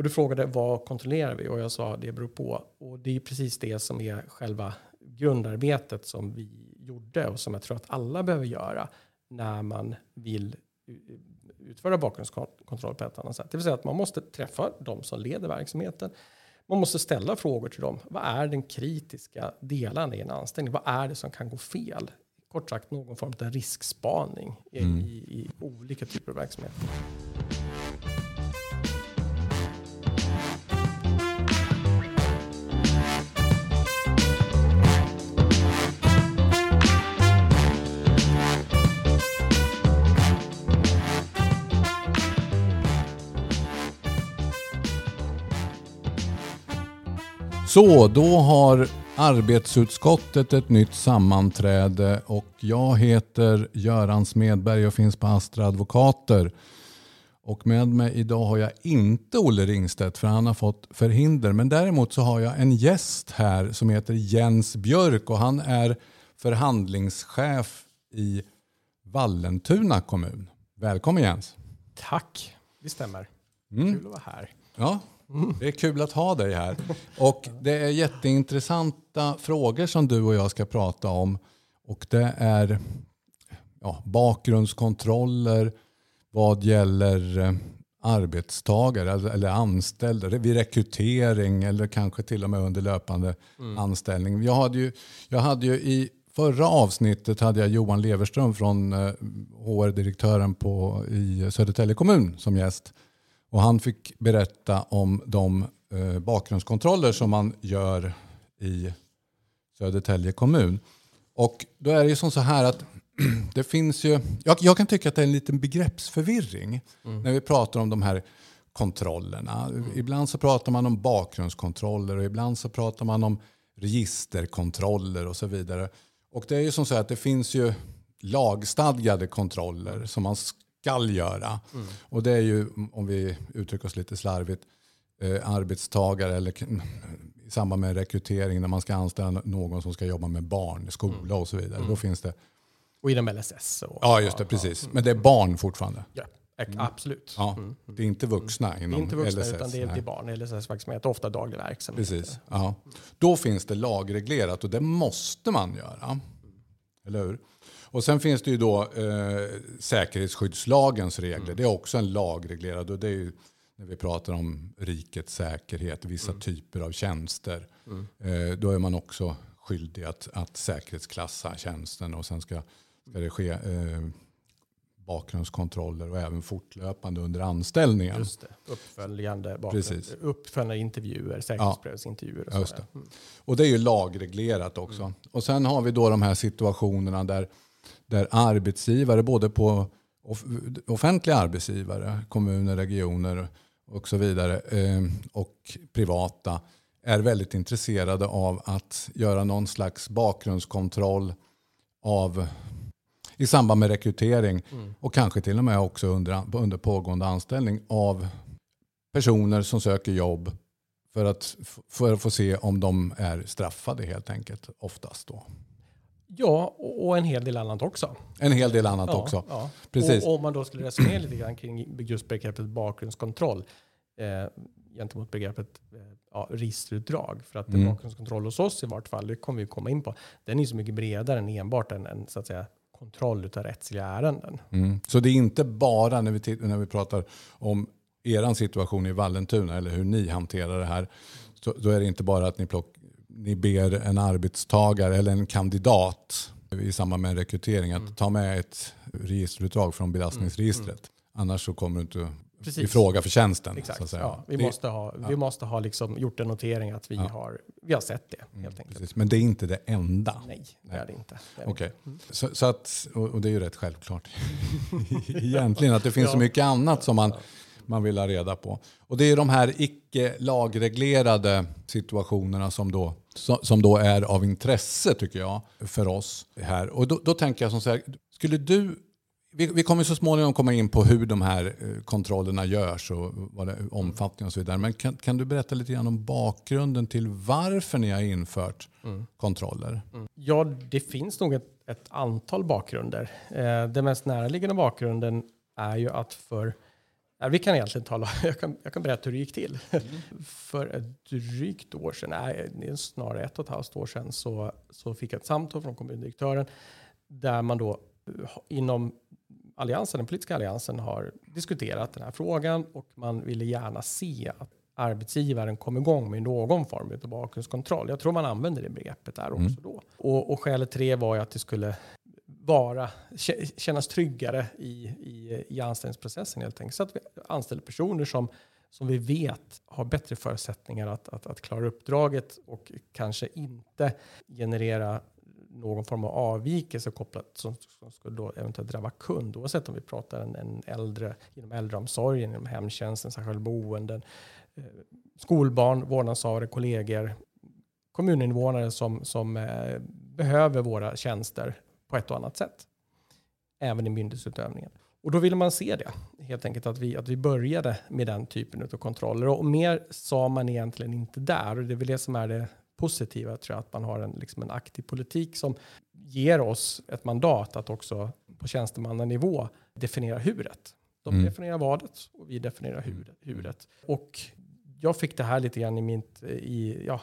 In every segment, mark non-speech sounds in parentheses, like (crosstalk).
Och du frågade vad kontrollerar vi? Och jag sa det beror på. Och det är precis det som är själva grundarbetet som vi gjorde och som jag tror att alla behöver göra när man vill utföra bakgrundskontroll på ett annat sätt. Det vill säga att man måste träffa de som leder verksamheten. Man måste ställa frågor till dem. Vad är den kritiska delen i en anställning? Vad är det som kan gå fel? Kort sagt någon form av riskspaning mm. i, i olika typer av verksamheter. Så, då har arbetsutskottet ett nytt sammanträde och jag heter Göran Smedberg och finns på Astra Advokater. Och med mig idag har jag inte Olle Ringstedt för han har fått förhinder. Men däremot så har jag en gäst här som heter Jens Björk och han är förhandlingschef i Vallentuna kommun. Välkommen Jens. Tack, det stämmer. Mm. Kul att vara här. Ja, det är kul att ha dig här. Och det är jätteintressanta frågor som du och jag ska prata om. Och det är ja, bakgrundskontroller vad gäller eh, arbetstagare eller anställda vid rekrytering eller kanske till och med under löpande mm. anställning. Jag hade, ju, jag hade ju i förra avsnittet hade jag Johan Leverström från HR-direktören eh, i Södertälje kommun som gäst. Och han fick berätta om de eh, bakgrundskontroller som man gör i Södertälje kommun. Och då är det ju som så här att (clears throat) det finns ju, jag, jag, kan tycka att det är en liten begreppsförvirring mm. när vi pratar om de här kontrollerna. Mm. Ibland så pratar man om bakgrundskontroller och ibland så pratar man om registerkontroller och så vidare. Och det är ju som så att det finns ju lagstadgade kontroller som man skall göra. Mm. Och det är ju, om vi uttrycker oss lite slarvigt, eh, arbetstagare eller i samband med rekrytering när man ska anställa någon som ska jobba med barn, skola mm. och så vidare. Mm. Då finns det... Och inom LSS. Och, ja, just det. Precis. Men det är barn fortfarande. Ja, mm. absolut. Ja, mm. Det är inte vuxna inom LSS. Det är inte vuxna LSS, utan det är, är barn i LSS-verksamhet. Ofta daglig verksamhet. Precis. Ja. Då finns det lagreglerat och det måste man göra. Eller hur? Och sen finns det ju då eh, säkerhetsskyddslagens regler. Mm. Det är också en lagreglerad och det är ju när vi pratar om rikets säkerhet, vissa mm. typer av tjänster. Mm. Eh, då är man också skyldig att, att säkerhetsklassa tjänsten och sen ska, ska det ske eh, bakgrundskontroller och även fortlöpande under anställningen. Just det. Uppföljande, Precis. uppföljande intervjuer, säkerhetsprövningsintervjuer. Och, det. Mm. och det är ju lagreglerat också. Mm. Och sen har vi då de här situationerna där där arbetsgivare, både på offentliga arbetsgivare, kommuner, regioner och så vidare, eh, och privata, är väldigt intresserade av att göra någon slags bakgrundskontroll av i samband med rekrytering mm. och kanske till och med också under, under pågående anställning av personer som söker jobb för att, för att få se om de är straffade helt enkelt, oftast då. Ja, och en hel del annat också. En hel del annat ja, också. Ja. Precis. Och om man då skulle resonera lite grann kring just begreppet bakgrundskontroll eh, gentemot begreppet eh, ja, registerutdrag. För att mm. bakgrundskontroll hos oss i vart fall, det kommer vi komma in på, den är så mycket bredare än enbart en, en så att säga, kontroll av rättsliga ärenden. Mm. Så det är inte bara när vi, när vi pratar om er situation i Vallentuna eller hur ni hanterar det här. Så, då är det inte bara att ni plock, ni ber en arbetstagare eller en kandidat i samband med en rekrytering att mm. ta med ett registerutdrag från belastningsregistret. Mm. mm. Annars så kommer du inte Precis. i fråga för tjänsten. Exakt. Ja, vi, det, måste ha, ja. vi måste ha liksom gjort en notering att vi, ja. har, vi har sett det. Mm, helt enkelt. Men det är inte det enda? Nej, det är det inte. Det okay. Mm. Så, så, att, och det är ju rätt självklart (laughs) egentligen att det finns så mycket annat som man man vill ha reda på. Och det är de här icke lagreglerade situationerna som då, som då är av intresse tycker jag för oss här. Och då, då tänker jag som så här, skulle du vi, vi, kommer så småningom komma in på hur de här eh, kontrollerna görs och vad det, omfattning och så vidare. Men kan, kan, du berätta lite grann om bakgrunden till varför ni har infört mm. kontroller? Mm. Ja, det finns nog ett, ett antal bakgrunder. Eh, den mest närliggande bakgrunden är ju att för vi kan egentligen tala, (laughs) jag kan, jag kan berätta hur det gick till. Mm. (laughs) För ett drygt år sedan, nej, snarare ett och ett halvt år sedan, så, så fick jag ett samtal från kommundirektören där man då inom alliansen, den politiska alliansen har diskuterat den här frågan och man ville gärna se att arbetsgivaren kom igång med någon form av bakgrundskontroll. Jag tror man använder det begreppet där också mm. då. Och, och skälet till det var ju att det skulle vara, kännas tryggare i, i, i anställningsprocessen helt enkelt. Så att vi anställer personer som, som vi vet har bättre förutsättningar att, att, att klara uppdraget och kanske inte generera någon form av avvikelse kopplat som, som skulle då eventuellt drabba kund. Oavsett om vi pratar en, en äldre inom äldreomsorgen, inom hemtjänsten, särskilda boenden, eh, skolbarn, vårdnadshavare, kollegor, kommuninvånare som, som eh, behöver våra tjänster på ett och annat sätt. Även i myndighetsutövningen. Och då ville man se det, helt enkelt att vi, att vi började med den typen av kontroller. Och mer sa man egentligen inte där. Och det är väl det som är det positiva, tror jag, att man har en, liksom en aktiv politik som ger oss ett mandat att också på tjänstemannanivå definiera huret. De mm. definierar vadet och vi definierar huret. Och jag fick det här lite grann i mitt, i, ja,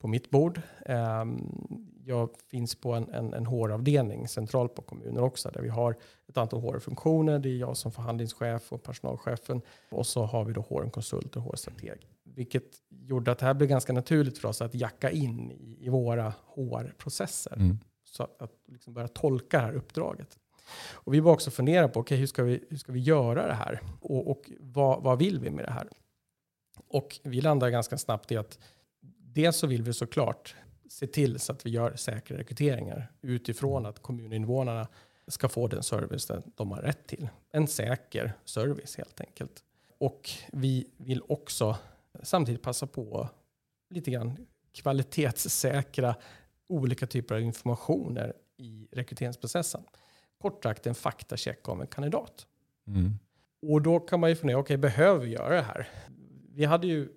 på mitt bord. Um, jag finns på en, en, en HR-avdelning centralt på kommunen också, där vi har ett antal HR-funktioner. Det är jag som förhandlingschef och personalchefen. Och så har vi då HR-konsult och HR-strateg. Vilket gjorde att det här blev ganska naturligt för oss att jacka in i, i våra HR-processer. Mm. Så att, att liksom börja tolka det här uppdraget. Och vi var också fundera på, okay, hur, ska vi, hur ska vi göra det här? Och, och vad, vad vill vi med det här? Och vi landade ganska snabbt i att dels så vill vi såklart se till så att vi gör säkra rekryteringar utifrån att kommuninvånarna ska få den service de har rätt till. En säker service helt enkelt. Och vi vill också samtidigt passa på lite grann kvalitetssäkra olika typer av informationer i rekryteringsprocessen. Kort sagt en faktacheck om en kandidat. Mm. Och då kan man ju fundera, okej, okay, behöver vi göra det här? Vi hade ju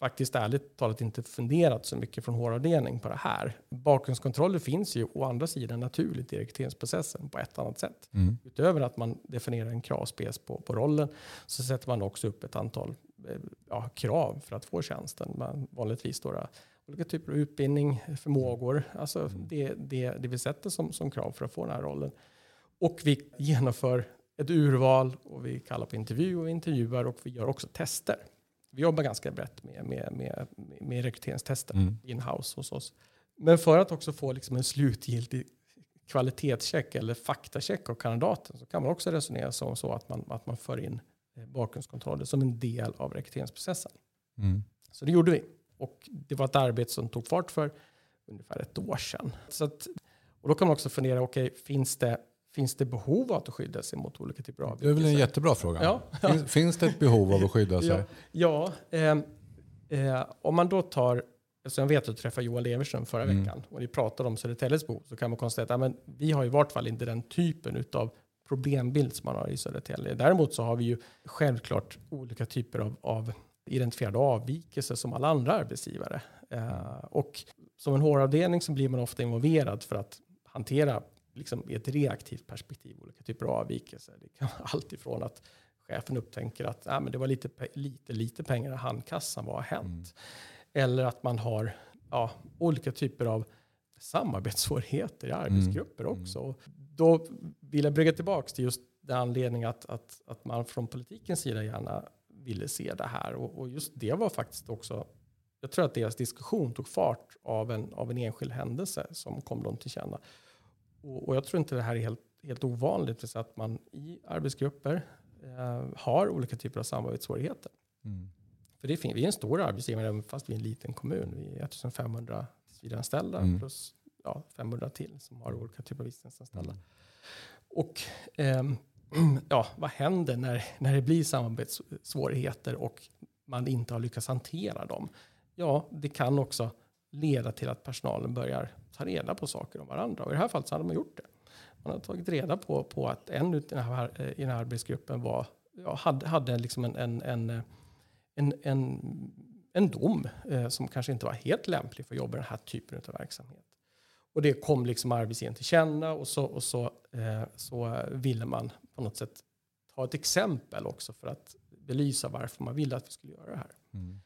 faktiskt ärligt talat inte funderat så mycket från HR-avdelning på det här. Bakgrundskontroller finns ju å andra sidan naturligt i rekryteringsprocessen på ett annat sätt. Mm. Utöver att man definierar en kravspec på, på rollen så sätter man också upp ett antal eh, ja, krav för att få tjänsten. Man, vanligtvis då olika typer av utbildning, förmågor, alltså mm. det, det, det vi sätter som, som krav för att få den här rollen. Och vi genomför ett urval och vi kallar på intervju och intervjuar och vi gör också tester. Vi jobbar ganska brett med, med, med, med rekryteringstester mm. in-house hos oss. Men för att också få liksom en slutgiltig kvalitetscheck eller faktacheck av kandidaten så kan man också resonera som så att man, att man för in eh, bakgrundskontroller som en del av rekryteringsprocessen. Mm. Så det gjorde vi. Och det var ett arbete som tog fart för ungefär ett år sedan. Så att, och då kan man också fundera, okay, finns det Finns det behov av att skydda sig mot olika typer av avvikelser? Det är väl en jättebra fråga. Ja. Finns, finns, det ett behov av att skydda (laughs) sig? Ja, ja eh, eh, om man då tar, alltså jag vet att du träffade Johan Leverström förra mm. veckan och ni pratade om Södertäljes behov så kan man konstatera att vi har i vart fall inte den typen av problembild som man har i Södertälje. Däremot så har vi ju självklart olika typer av, av identifierade avvikelser som alla andra arbetsgivare. Eh, och som en HR-avdelning så blir man ofta involverad för att hantera liksom i ett reaktivt perspektiv olika typer av avvikelser. Det kan vara (laughs) allt ifrån att chefen upptänker att ah, men det var lite, lite, lite pengar i handkassan, vad har hänt? Mm. Eller att man har ja, olika typer av samarbetssvårigheter i arbetsgrupper mm. också. Mm. Då vill jag brygga tillbaka till just den anledningen att, att, att man från politikens sida gärna ville se det här. Och, och, just det var faktiskt också, jag tror att deras diskussion tog fart av en, av en enskild händelse som kom dem till känna. Och, och, jag tror inte det här är helt, helt ovanligt, så att man i arbetsgrupper eh, har olika typer av samarbetssvårigheter. Mm. För det finns, vi är en stor arbetsgivare, fast vi är en liten kommun. Vi är 1500 tillsvidareanställda mm. plus ja, 500 till som har olika typer av visstidsanställda. Mm. Och eh, (clears throat) ja, vad händer när, när det blir samarbetssvårigheter och man inte har lyckats hantera dem? Ja, det kan också leda till att personalen börjar ta reda på saker om varandra. Och i det här fallet så hade man gjort det. Man hade tagit reda på, på att en i den här, i den här arbetsgruppen var, ja, hade, hade liksom en, en, en, en, en, en dom eh, som kanske inte var helt lämplig för att jobba i den här typen av verksamhet. Och det kom liksom arbetsgivaren till känna och så, och så, eh, så ville man på något sätt ta ett exempel också för att belysa varför man ville att vi skulle göra det här. Mm.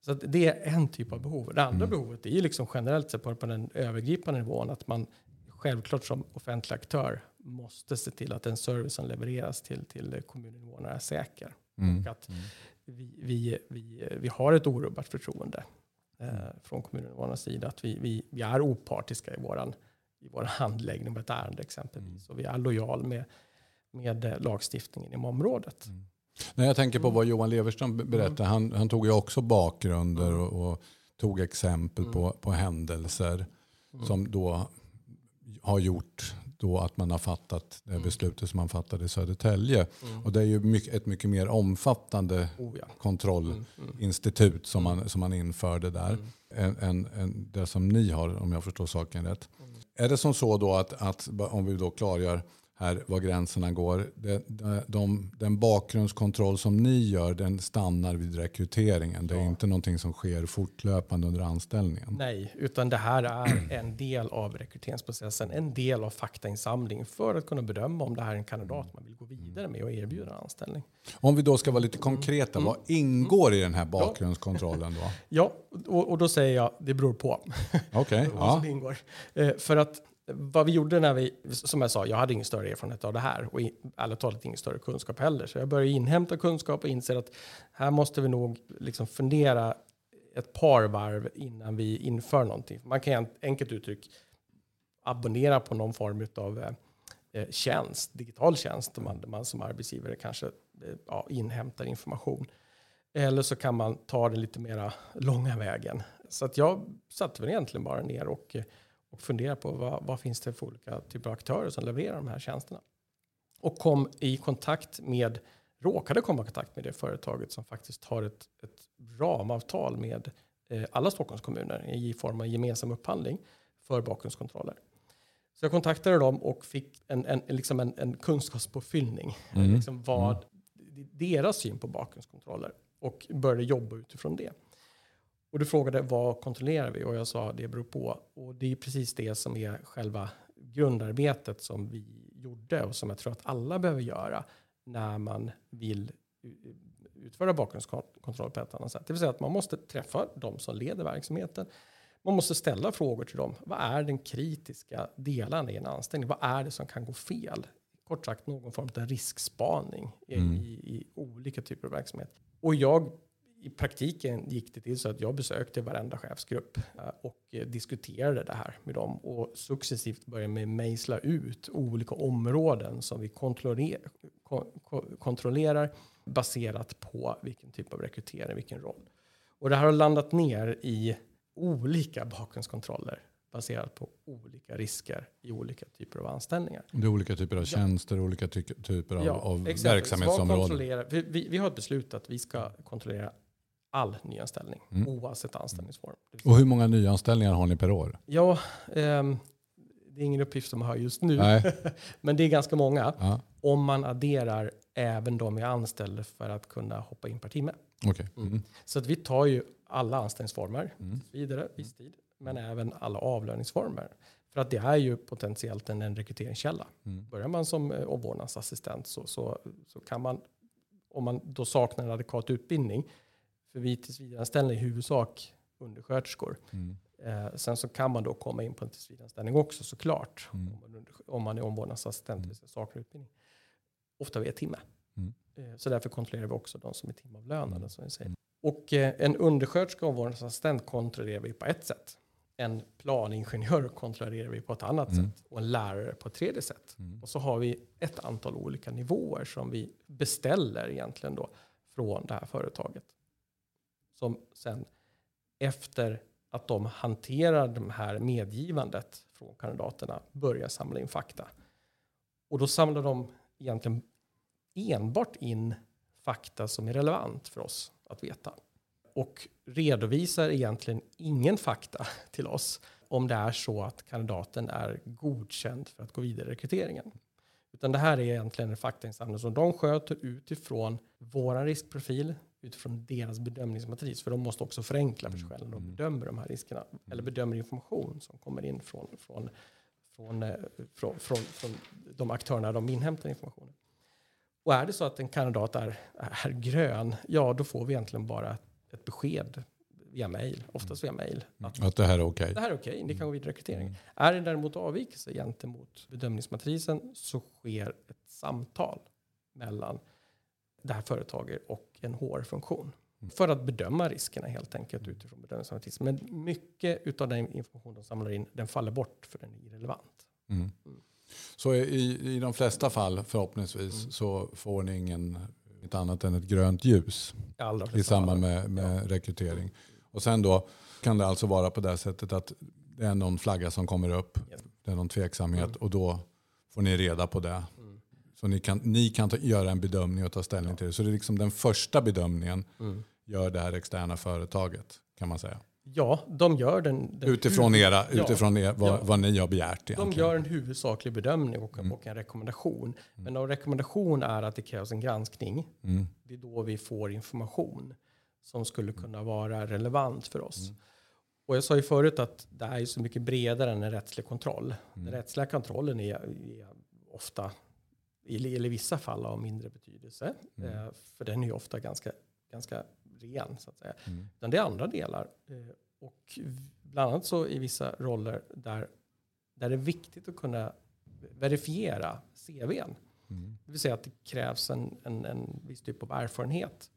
Så det är en typ av behov. Det andra mm. behovet är liksom generellt sett på, på den övergripande nivån att man självklart som offentlig aktör måste se till att den service som levereras till, till kommuninvånarna är säker. Mm. Och att mm. vi, vi, vi, vi har ett orubbat förtroende eh, mm. från kommuninvånarnas sida. Att vi, vi, vi är opartiska i vår i vår handläggning av ett ärende exempelvis. Mm. Och vi är lojal med, med eh, lagstiftningen inom området. Mm. När jag tänker på vad Johan Leverström berättade, mm. han, han tog ju också bakgrunder och, och tog exempel mm. på, på händelser mm. som då har gjort då att man har fattat det mm. beslutet som man fattade i Södertälje. Mm. Och det är ju mycket, ett mycket mer omfattande oh ja. kontrollinstitut som man, som man införde där. Än, än, än det som ni har om jag förstår saken rätt. Är det som så då att, att om vi då klargör här var gränserna går. Det, de, den bakgrundskontroll som ni gör den stannar vid rekryteringen. Det är ja. inte någonting som sker fortlöpande under anställningen. Nej, utan det här är en del av rekryteringsprocessen. En del av faktainsamling för att kunna bedöma om det här är en kandidat man vill gå vidare med och erbjuda en anställning. Om vi då ska vara lite konkreta, mm. vad ingår i den här bakgrundskontrollen då? (laughs) Ja, och, och då säger jag det beror på. Okej. (laughs) Okay, ja. ingår. Eh, för att vad vi gjorde när vi, som jag sa, jag hade ingen större erfarenhet av det här och ärligt talat ingen större kunskap heller. Så jag började inhämta kunskap och inser att här måste vi nog liksom fundera ett par varv innan vi inför någonting. Man kan enkelt uttryckt abonnera på någon form av eh, tjänst, digital tjänst, där man, man som arbetsgivare kanske eh, ja, inhämtar information. Eller så kan man ta det lite mera långa vägen. Så att jag satte väl egentligen bara ner och eh, och fundera på vad, vad finns det för olika typer av aktörer som levererar de här tjänsterna. Och kom i kontakt med, råkade komma i kontakt med det företaget som faktiskt har ett, ett ramavtal med eh, alla Stockholms kommuner i form av gemensam upphandling för bakgrundskontroller. Så jag kontaktade dem och fick en, en, liksom en, en kunskapspåfyllning. Mm. Liksom vad mm. deras syn på bakgrundskontroller och började jobba utifrån det. Och du frågade vad kontrollerar vi? Och jag sa det beror på. Och det är precis det som är själva grundarbetet som vi gjorde och som jag tror att alla behöver göra när man vill utföra bakgrundskontroll på ett annat sätt. Det vill säga att man måste träffa de som leder verksamheten. Man måste ställa frågor till dem. Vad är den kritiska delen i en anställning? Vad är det som kan gå fel? Kort sagt någon form av riskspaning mm. i, i, olika typer av verksamhet. Och jag i praktiken gick det till så att jag besökte varenda chefsgrupp eh, och eh, diskuterade det här med dem och successivt började mejsla ut olika områden som vi kontrollerar, baserat på vilken typ av rekrytering, vilken roll. Och det här har landat ner i olika bakgrundskontroller baserat på olika risker i olika typer av anställningar. Det är olika typer av tjänster, ja. olika ty typer av, ja, av verksamhetsområden. Vi, vi, vi, har ett beslut att vi ska kontrollera all nyanställning mm. oavsett anställningsform. Och hur många nyanställningar har ni per år? Ja, eh, det är ingen uppgift som jag har just nu, (laughs) men det är ganska många. Ja. Om man adderar även de vi anställer för att kunna hoppa in per timme. Okay. Mm. Mm. Så att vi tar ju alla anställningsformer, mm. vidare, viss tid, men även alla avlöningsformer. För att det är ju potentiellt en, en rekryteringskälla. Mm. Börjar man som eh, omvårdnadsassistent så, så, så kan man, om man då saknar en adekvat utbildning, för vi tillsvidareanställer i huvudsak undersköterskor. Mm. Eh, sen så kan man då komma in på en tillsvidareanställning också såklart. Mm. Om, man, om man är omvårdnadsassistent, mm. saknar utbildning. Ofta vid ett timme. Mm. Eh, så därför kontrollerar vi också de som är timavlönade. Mm. Som vi säger. Och eh, en undersköterska och omvårdnadsassistent kontrollerar vi på ett sätt. En planingenjör (laughs) kontrollerar vi på ett annat mm. sätt och en lärare på ett tredje sätt. Mm. Och så har vi ett antal olika nivåer som vi beställer egentligen då från det här företaget som sen efter att de hanterar det här medgivandet från kandidaterna börjar samla in fakta. Och då samlar de egentligen enbart in fakta som är relevant för oss att veta. Och redovisar egentligen ingen fakta (laughs) till oss om det är så att kandidaten är godkänd för att gå vidare i rekryteringen. Utan det här är egentligen en faktainsamling som de sköter utifrån vår riskprofil, utifrån deras bedömningsmatris. För de måste också förenkla för sig mm. själva när de mm. bedömer de här riskerna. Eller bedömer information som kommer in från, från, från, eh, från, från, från de aktörerna de inhämtar informationen. Och är det så att en kandidat är, är grön, ja då får vi egentligen bara ett besked via mail, oftast via mail. Att, att det här är okej. Okay. Det här är okej, okay, ni kan gå vidare rekrytering. Mm. Är det däremot avvikelse gentemot bedömningsmatrisen så sker ett samtal mellan det här företaget och en HR-funktion. Mm. För att bedöma riskerna helt enkelt utifrån bedömningsmatrisen. Men mycket av den information de samlar in den faller bort för den är irrelevant. Mm. Mm. Så i, i de flesta fall förhoppningsvis mm. så får ni ingen ett annat än ett grönt ljus i samband med, med ja. rekrytering. Och sen då kan det alltså vara på det sättet att det är någon flagga som kommer upp, yes. det är någon tveksamhet mm. och då får ni reda på det. Mm. Så ni kan, ni kan ta, göra en bedömning och ta ställning ja. till det. Så det är liksom den första bedömningen mm. gör det här externa företaget kan man säga. Ja, de gör den. den utifrån era, utifrån er, vad, ja. vad, ni har begärt. Egentligen. De gör en huvudsaklig bedömning och, mm. och en rekommendation. Mm. Men om rekommendation är att det krävs en granskning, mm. det är då vi får information som skulle kunna vara relevant för oss. Mm. Och jag sa ju förut att det är så mycket bredare än en rättslig kontroll. Mm. Den rättsliga kontrollen är, är ofta, eller i vissa fall av mindre betydelse. Mm. Eh, för den är ju ofta ganska, ganska ren så att säga. Mm. Utan det är andra delar. Eh, och bland annat så i vissa roller där, där det är viktigt att kunna verifiera CVn. Mm. Det vill säga att det krävs en, en, en viss typ av erfarenhet.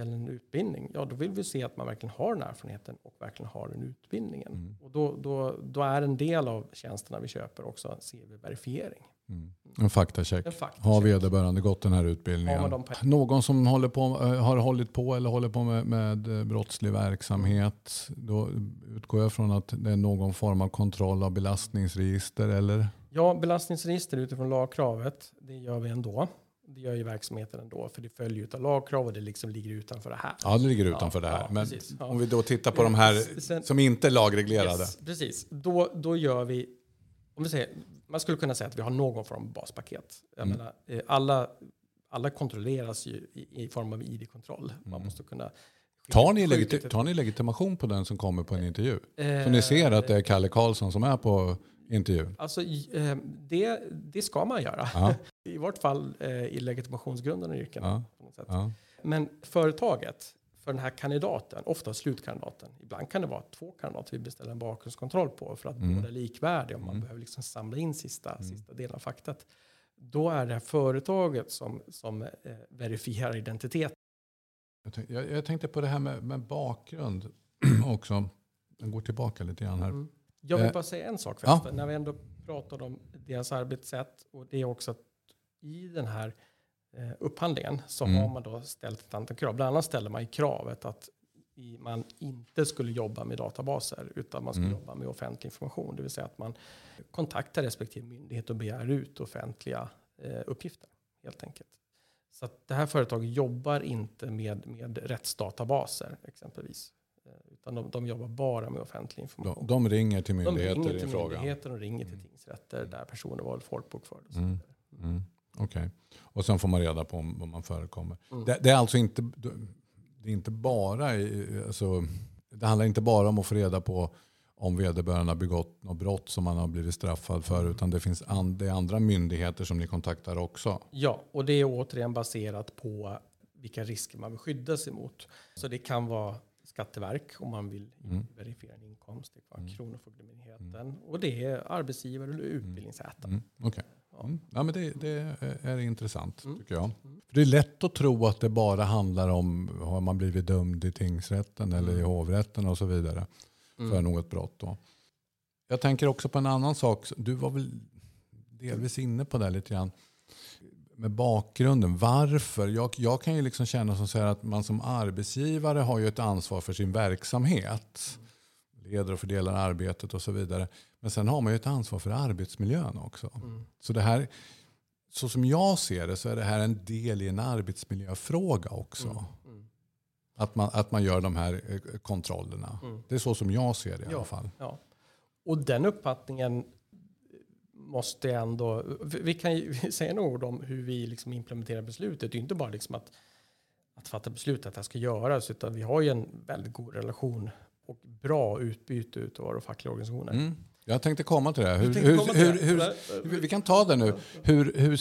Eller en utbildning. Ja, då vill vi se att man verkligen har den erfarenheten och verkligen har den utbildningen. Mm. Och då, då, då är en del av tjänsterna vi köper också CV-verifiering. Mm. En faktacheck. En faktacheck. Har vederbörande gått den här utbildningen? Någon som håller på, eh, har hållit på eller håller på med, med eh, brottslig verksamhet. Då utgår jag från att det är någon form av kontroll av belastningsregister eller? Ja, belastningsregister utifrån lagkravet, det gör vi ändå. Det gör ju verksamheten ändå, för det följer av lagkrav och det liksom ligger utanför det här. Ja, det ligger utanför ja, det här. Men ja, om vi då tittar på de här Sen, som inte är lagreglerade. Yes, precis, då, då gör vi, om vi säger, man skulle kunna säga att vi har någon form av baspaket. Jag mm. menar, eh, alla, alla kontrolleras ju i, i form av id-kontroll. Man mm. måste kunna Tar ni, legit tar ni legitimation på den som kommer på en intervju? Eh, så ni ser att det är Kalle Karlsson som är på intervjun? Alltså, eh, det, det ska man göra. Ja. (laughs) I vart fall i legitimationsgrundande yrken. Ja. Ja. Men företaget för den här kandidaten, ofta slutkandidaten. Ibland kan det vara två kandidater vi beställer en bakgrundskontroll på för att mm. båda är likvärdiga och man mm. behöver liksom samla in sista, mm. sista delen av faktat. Då är det här företaget som, som eh, verifierar identitet. Jag tänkte, jag, jag tänkte, på det här med, med bakgrund (clears throat) också. Jag går tillbaka lite grann här. Mm. Jag vill eh, bara säga en sak först. Ja. När vi ändå pratar om deras arbetssätt och det är också att i den här eh, upphandlingen så mm. har man då ställt ett antal krav. Bland annat ställer man i kravet att i, man inte skulle jobba med databaser utan man skulle mm. jobba med offentlig information. Det vill säga att man kontaktar respektive myndighet och begär ut offentliga eh, uppgifter helt enkelt. Så att det här företaget jobbar inte med, med rättsdatabaser exempelvis. Utan de, de, jobbar bara med offentlig information. De, de ringer till myndigheter de ringer till i frågan? myndigheter och ringer till mm. tingsrätter där personer var folkbokförda. Mm. Mm. Okej. Okay. Och sen får man reda på om, om man förekommer. Mm. Det, det, är alltså inte, det är inte bara, alltså, det handlar inte bara om att få reda på om vederbörande har begått något brott som man har blivit straffad för. Mm. Utan det finns and, det andra myndigheter som ni kontaktar också. Ja, och det är återigen baserat på vilka risker man vill skydda sig mot. Så det kan vara Skatteverk om man vill mm. verifiera en inkomst. Det vara mm. Kronofogdemyndigheten. Mm. Och det är arbetsgivare eller utbildningsätare. Mm. Okay. Mm. Ja, men det, det är intressant mm. tycker jag. För det är lätt att tro att det bara handlar om har man blivit dömd i tingsrätten eller i mm. hovrätten och så vidare mm. för något brott. Då. Jag tänker också på en annan sak. Du var väl delvis inne på det lite grann. Med bakgrunden. Varför? Jag, jag kan ju liksom känna som så att man som arbetsgivare har ju ett ansvar för sin verksamhet. Leder och fördelar arbetet och så vidare. Men sen har man ju ett ansvar för arbetsmiljön också. Mm. Så det här, så som jag ser det så är det här en del i en arbetsmiljöfråga också. Mm. Mm. Att, man, att man gör de här eh, kontrollerna. Mm. Det är så som jag ser det i ja, alla fall. Ja. Och den uppfattningen måste ändå... Vi kan ju (laughs) säga några ord om hur vi liksom implementerar beslutet. Det är inte bara liksom att, att fatta beslut att det här ska göras. Utan vi har ju en väldigt god relation och bra utbyte av våra fackliga organisationer. Mm. Jag tänkte komma till det. Hur, hur, komma till hur, det. hur, vi kan ta det nu. Hur, hur,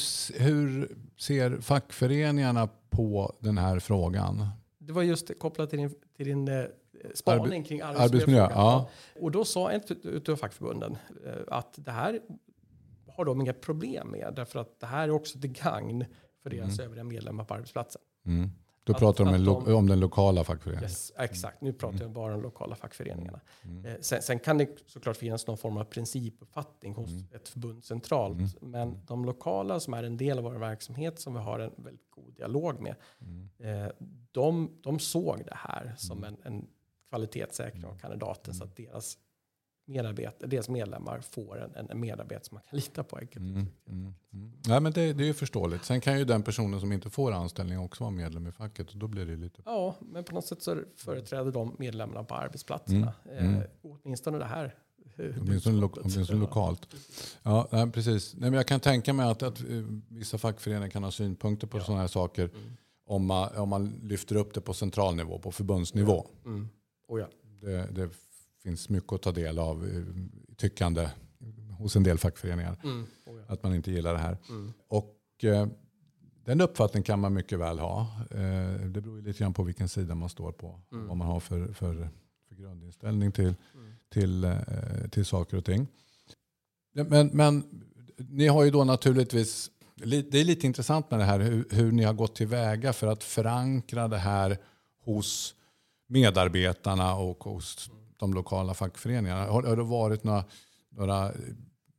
ser fackföreningarna på den här frågan? Det var just kopplat till din, till din eh, spaning kring arbetsmiljö, ja. Och då sa ett utav fackförbunden eh, att det här har de inga problem med. Därför att det här är också till gagn för deras övriga medlemmar på arbetsplatsen. Mm. Då Att- pratar de, de- om den lokala fackföreningen. Yes, exakt, nu pratar jag bara om lokala fackföreningarna. Mm. Eh, Sen, sen kan det såklart finnas någon form av principuppfattning hos Mm. ett förbund centralt. Men de lokala som är en del av vår verksamhet som vi har en väldigt god dialog med. Mm. Eh, de, de såg det här som en, en kvalitetssäkring av kandidaten så att deras, medarbetare, deras medlemmar får en, en medarbetare som man kan lita på. enkelt Mm, mm, mm. Ja, men det, det är ju förståeligt. Sen kan ju den personen som inte får anställning också vara medlem i facket och då blir det lite... Ja, men på något sätt så företräder de medlemmarna på arbetsplatserna. Mm, mm. Eh, åtminstone det här. Åtminstone, lo, åtminstone lokalt. Ja, nej, precis. Nej, men jag kan tänka mig att, att eh, vissa fackföreningar kan ha synpunkter på Ja. sådana här saker Mm. om, man, om man lyfter upp det på central nivå, på förbundsnivå. Mm. Oh ja. Det, det finns mycket att ta del av eh, tyckande hos en del fackföreningar. Mm. Oh ja. Att man inte gillar det här. Mm. Och eh, den uppfattningen kan man mycket väl ha. Eh, det beror lite grann på vilken sida man står på. Mm. Vad man har för, för, för grundinställning till, Mm. till, eh, till saker och ting. Men, men ni har ju då naturligtvis, li- det är lite intressant med det här hur, hur ni har gått tillväga för att förankra det här hos medarbetarna och hos de lokala fackföreningarna. Har, har det varit några, några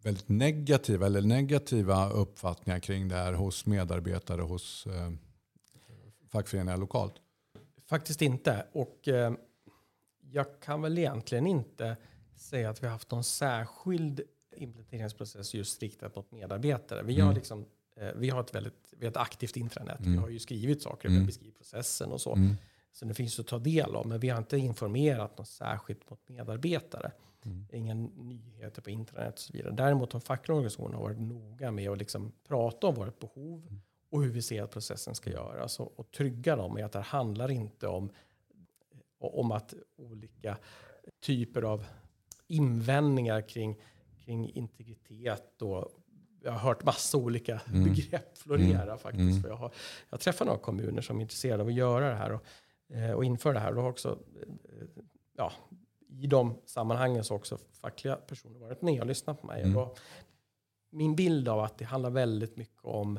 väldigt negativa eller negativa uppfattningar kring det här hos medarbetare hos eh, fackföreningar lokalt? Faktiskt inte. Och eh, jag kan väl egentligen inte säga att vi har haft någon särskild implementeringsprocess just riktad mot medarbetare. Vi, har, Mm. liksom, eh, vi har ett väldigt vi har ett aktivt intranät. Vi Mm. har ju skrivit saker, Mm. vi har beskrivit processen och så. Mm. Så det finns att ta del av. Men vi har inte informerat något särskilt mot medarbetare. Mm. Ingen nyheter på internet och så vidare. Däremot de fackliga organisationerna har varit noga med att liksom prata om vårt behov Mm. och hur vi ser att processen ska göras. Och, och trygga dem i att det handlar inte om, om att olika typer av invändningar kring, kring integritet och jag har hört massa olika Mm. begrepp florera Mm. faktiskt. Mm. För jag, har, jag träffar några kommuner som är intresserade av att göra det här och, och införa det här. Då har också, eh, ja, I de sammanhangen så har också fackliga personer varit med och lyssnat på mig. Mm. Och min bild av att det handlar väldigt mycket om,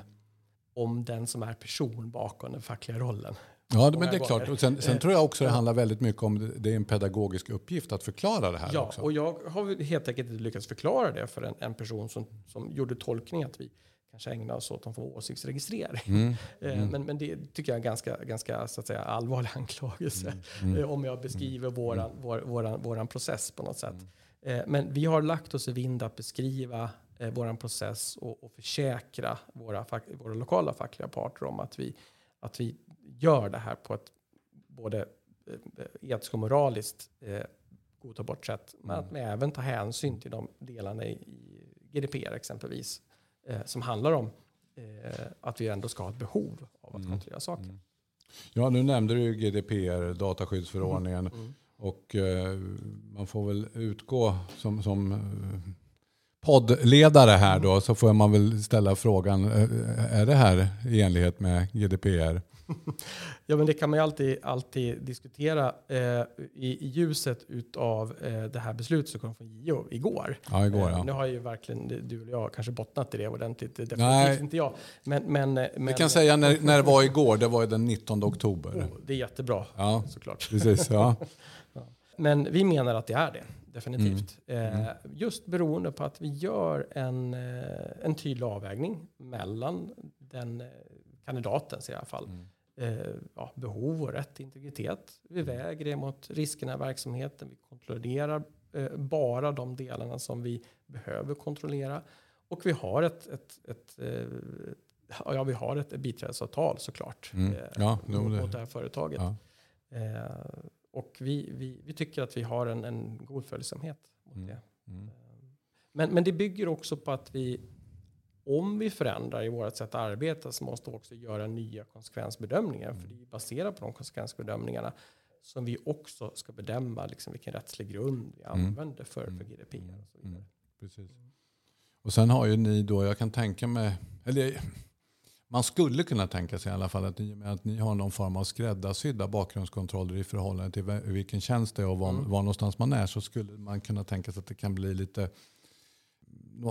om den som är person bakom den fackliga rollen. Ja, men det är gånger. klart. Och sen, sen Eh, tror jag också det ja. handlar väldigt mycket om det, är en pedagogisk uppgift att förklara det här Ja, också. och jag har helt enkelt inte lyckats förklara det för en, en person som, som gjorde tolkningen att vi kanske ägnar oss åt någon form av åsiktsregistrering. Mm. (laughs) Eh, Mm. Men, men det tycker jag är en ganska, ganska så att säga, allvarlig (laughs) anklagelse. Mm. eh, Om jag beskriver våran, vår, våran, våran process på något sätt. Mm. Eh, Men vi har lagt oss i vind att beskriva våran process och, och försäkra våra, fack, våra lokala fackliga parter om att vi, att vi gör det här på ett både etiskt och moraliskt eh, godtagbart sätt. Men Mm. att vi även tar hänsyn till de delarna i, i GDPR exempelvis. Eh, som handlar om eh, att vi ändå ska ha ett behov av att Mm. kontrollera saker. Mm. Ja, nu nämnde du GDPR, dataskyddsförordningen. Mm. Och eh, man får väl utgå som, som eh, poddledare här då så får man väl ställa frågan, eh, är det här i enlighet med GDPR? (laughs) Ja, men det kan man ju alltid, alltid diskutera eh, i, i ljuset av eh, det här beslutet som kom från JO igår. Ja, igår Eh, ja. Nu har ju verkligen du och jag kanske bottnat i det ordentligt. Det är Nej. Definitivt inte jag. Men, men, eh, men Vi kan säga när, när det var igår, det var ju den 19 oktober. oh, det är jättebra Ja, såklart. precis. Ja. (laughs) Men vi menar att det är det, definitivt. Mm. Eh, just beroende på att vi gör en, eh, en tydlig avvägning mellan den eh, kandidaten i alla fall. Mm. Eh, ja, behov och rätt integritet. Vi väger det mot riskerna i verksamheten. Vi kontrollerar eh, bara de delarna som vi behöver kontrollera. Och vi har ett, ett, ett, eh, ja, vi har ett biträdesavtal såklart. Mm. eh, Ja, mot, det- det här företaget. Ja. Eh, och vi, vi, vi tycker att vi har en, en god följsamhet mot Mm. det. Mm. Men, men det bygger också på att vi, om vi förändrar i vårt sätt att arbeta så måste vi också göra nya konsekvensbedömningar. För det är baserat på de konsekvensbedömningarna som vi också ska bedöma liksom vilken rättslig grund vi Mm. använder för, Mm. för GDPR. Och så vidare. Mm. precis. Och sen har ju ni då, jag kan tänka mig, eller man skulle kunna tänka sig i alla fall att i och med att ni har någon form av skräddarsydda bakgrundskontroller i förhållande till vilken tjänst det är och var, mm. var någonstans man är så skulle man kunna tänka sig att det kan bli lite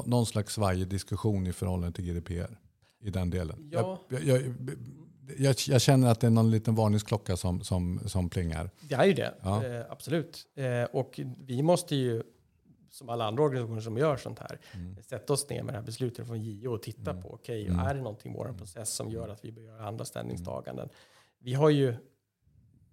någon slags svajig diskussion i förhållande till GDPR i den delen. Ja. Jag, jag, jag, jag, känner att det är någon liten varningsklocka som, som, som plingar. Det är ju det, ja. eh, absolut. Eh, och vi måste ju, som alla andra organisationer som gör sånt här, mm. sätta oss ner med det här beslutet från JO och titta mm. på, okej, okay, mm. är det någonting i vår process som gör att vi bör göra andra ställningstaganden? Vi har ju,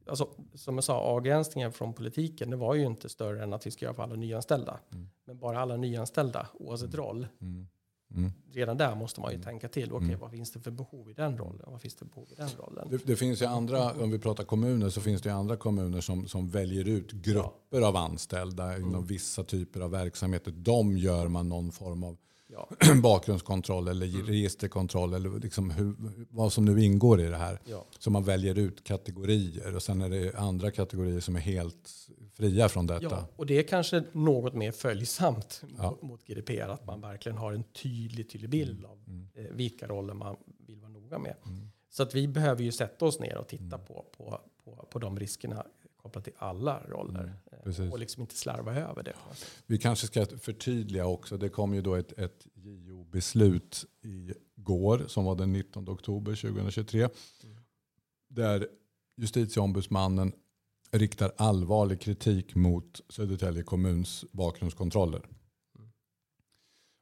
alltså, som jag sa, avgränsningen från politiken, det var ju inte större än att vi ska göra för alla nyanställda. Mm. Men bara alla nyanställda, oavsett mm. roll, mm. Mm. Redan där måste man ju tänka till. okay, mm. vad finns det för behov i den rollen? Vad finns det behov i den rollen? Det, det, finns ju andra, om vi pratar kommuner, så finns det ju andra kommuner som, som väljer ut grupper ja. av anställda mm. inom vissa typer av verksamheter. De gör man någon form av ja. (clears throat) bakgrundskontroll eller mm. registerkontroll eller liksom hur, vad som nu ingår i det här. Ja. Så man väljer ut kategorier och sen är det andra kategorier som är helt fria från detta. Ja, och det är kanske något mer följsamt ja. mot GDPR, att man verkligen har en tydlig, tydlig bild av mm. eh, vilka roller man vill vara noga med. Mm. Så att vi behöver ju sätta oss ner och titta mm. på, på, på, på de riskerna kopplat till alla roller. Mm, och liksom inte slarva över det. Vi kanske ska förtydliga också. Det kom ju då ett, ett JO-beslut igår som var den 19 oktober 2023. Mm. Där justitieombudsmannen riktar allvarlig kritik mot Södertälje kommuns bakgrundskontroller. Mm.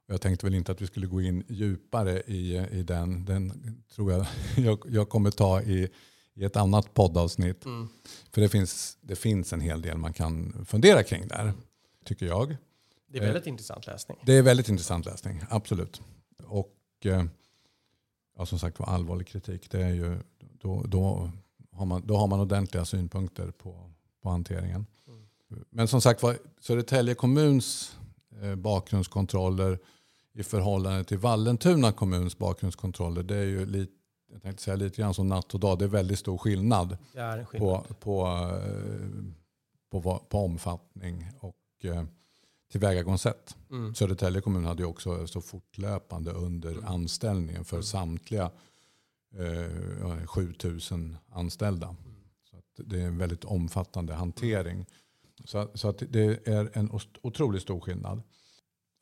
Jag tänkte väl inte att vi skulle gå in djupare i, i den. Den tror jag (laughs) jag, jag kommer ta i, i ett annat poddavsnitt. Mm. För det finns, det finns en hel del man kan fundera kring där, tycker jag. Det är väldigt eh, intressant läsning. Det är väldigt intressant läsning, absolut. Och eh, ja, som sagt var allvarlig kritik, det är ju, då, då har man, då har man ordentliga synpunkter på, på hanteringen. Mm. Men som sagt var, Södertälje kommuns eh, bakgrundskontroller i förhållande till Vallentuna kommuns bakgrundskontroller, det är ju lite, jag tänkte säga lite grann som natt och dag. Det är väldigt stor skillnad, skillnad. På, på, eh, på, på, omfattning och eh, tillvägagångssätt. Mm. Södertälje kommun hade ju också så fortlöpande under mm. anställningen för mm. samtliga eh, 7000 anställda. Så det är en väldigt omfattande hantering. Så, så att det är en otroligt stor skillnad.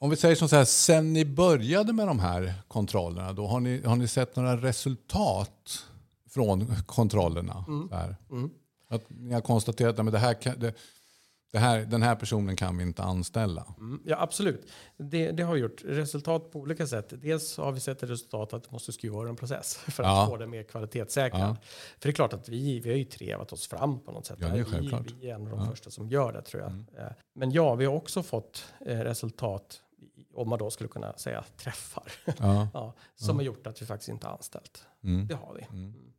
Om vi säger så här, sen ni började med de här kontrollerna, då har ni, har ni sett några resultat från kontrollerna? Mm. Mm. Att ni har konstaterat att det här, det, det här, den här personen kan vi inte anställa. Mm, ja, absolut. Det, det, har vi gjort. Resultat på olika sätt. Dels har vi sett resultat att det måste skruva en process (laughs) för att ja. få det mer kvalitetssäkrad. Ja. För det är klart att vi, vi har ju trevat oss fram på något sätt. Ja, det är självklart. Vi, vi är en av de ja. första som gör det tror jag. Mm. Eh, men ja, vi har också fått eh, resultat om man då skulle kunna säga träffar, ja. (laughs) som har gjort att vi faktiskt inte har anställt. Mm. Det har vi. Mm. mm.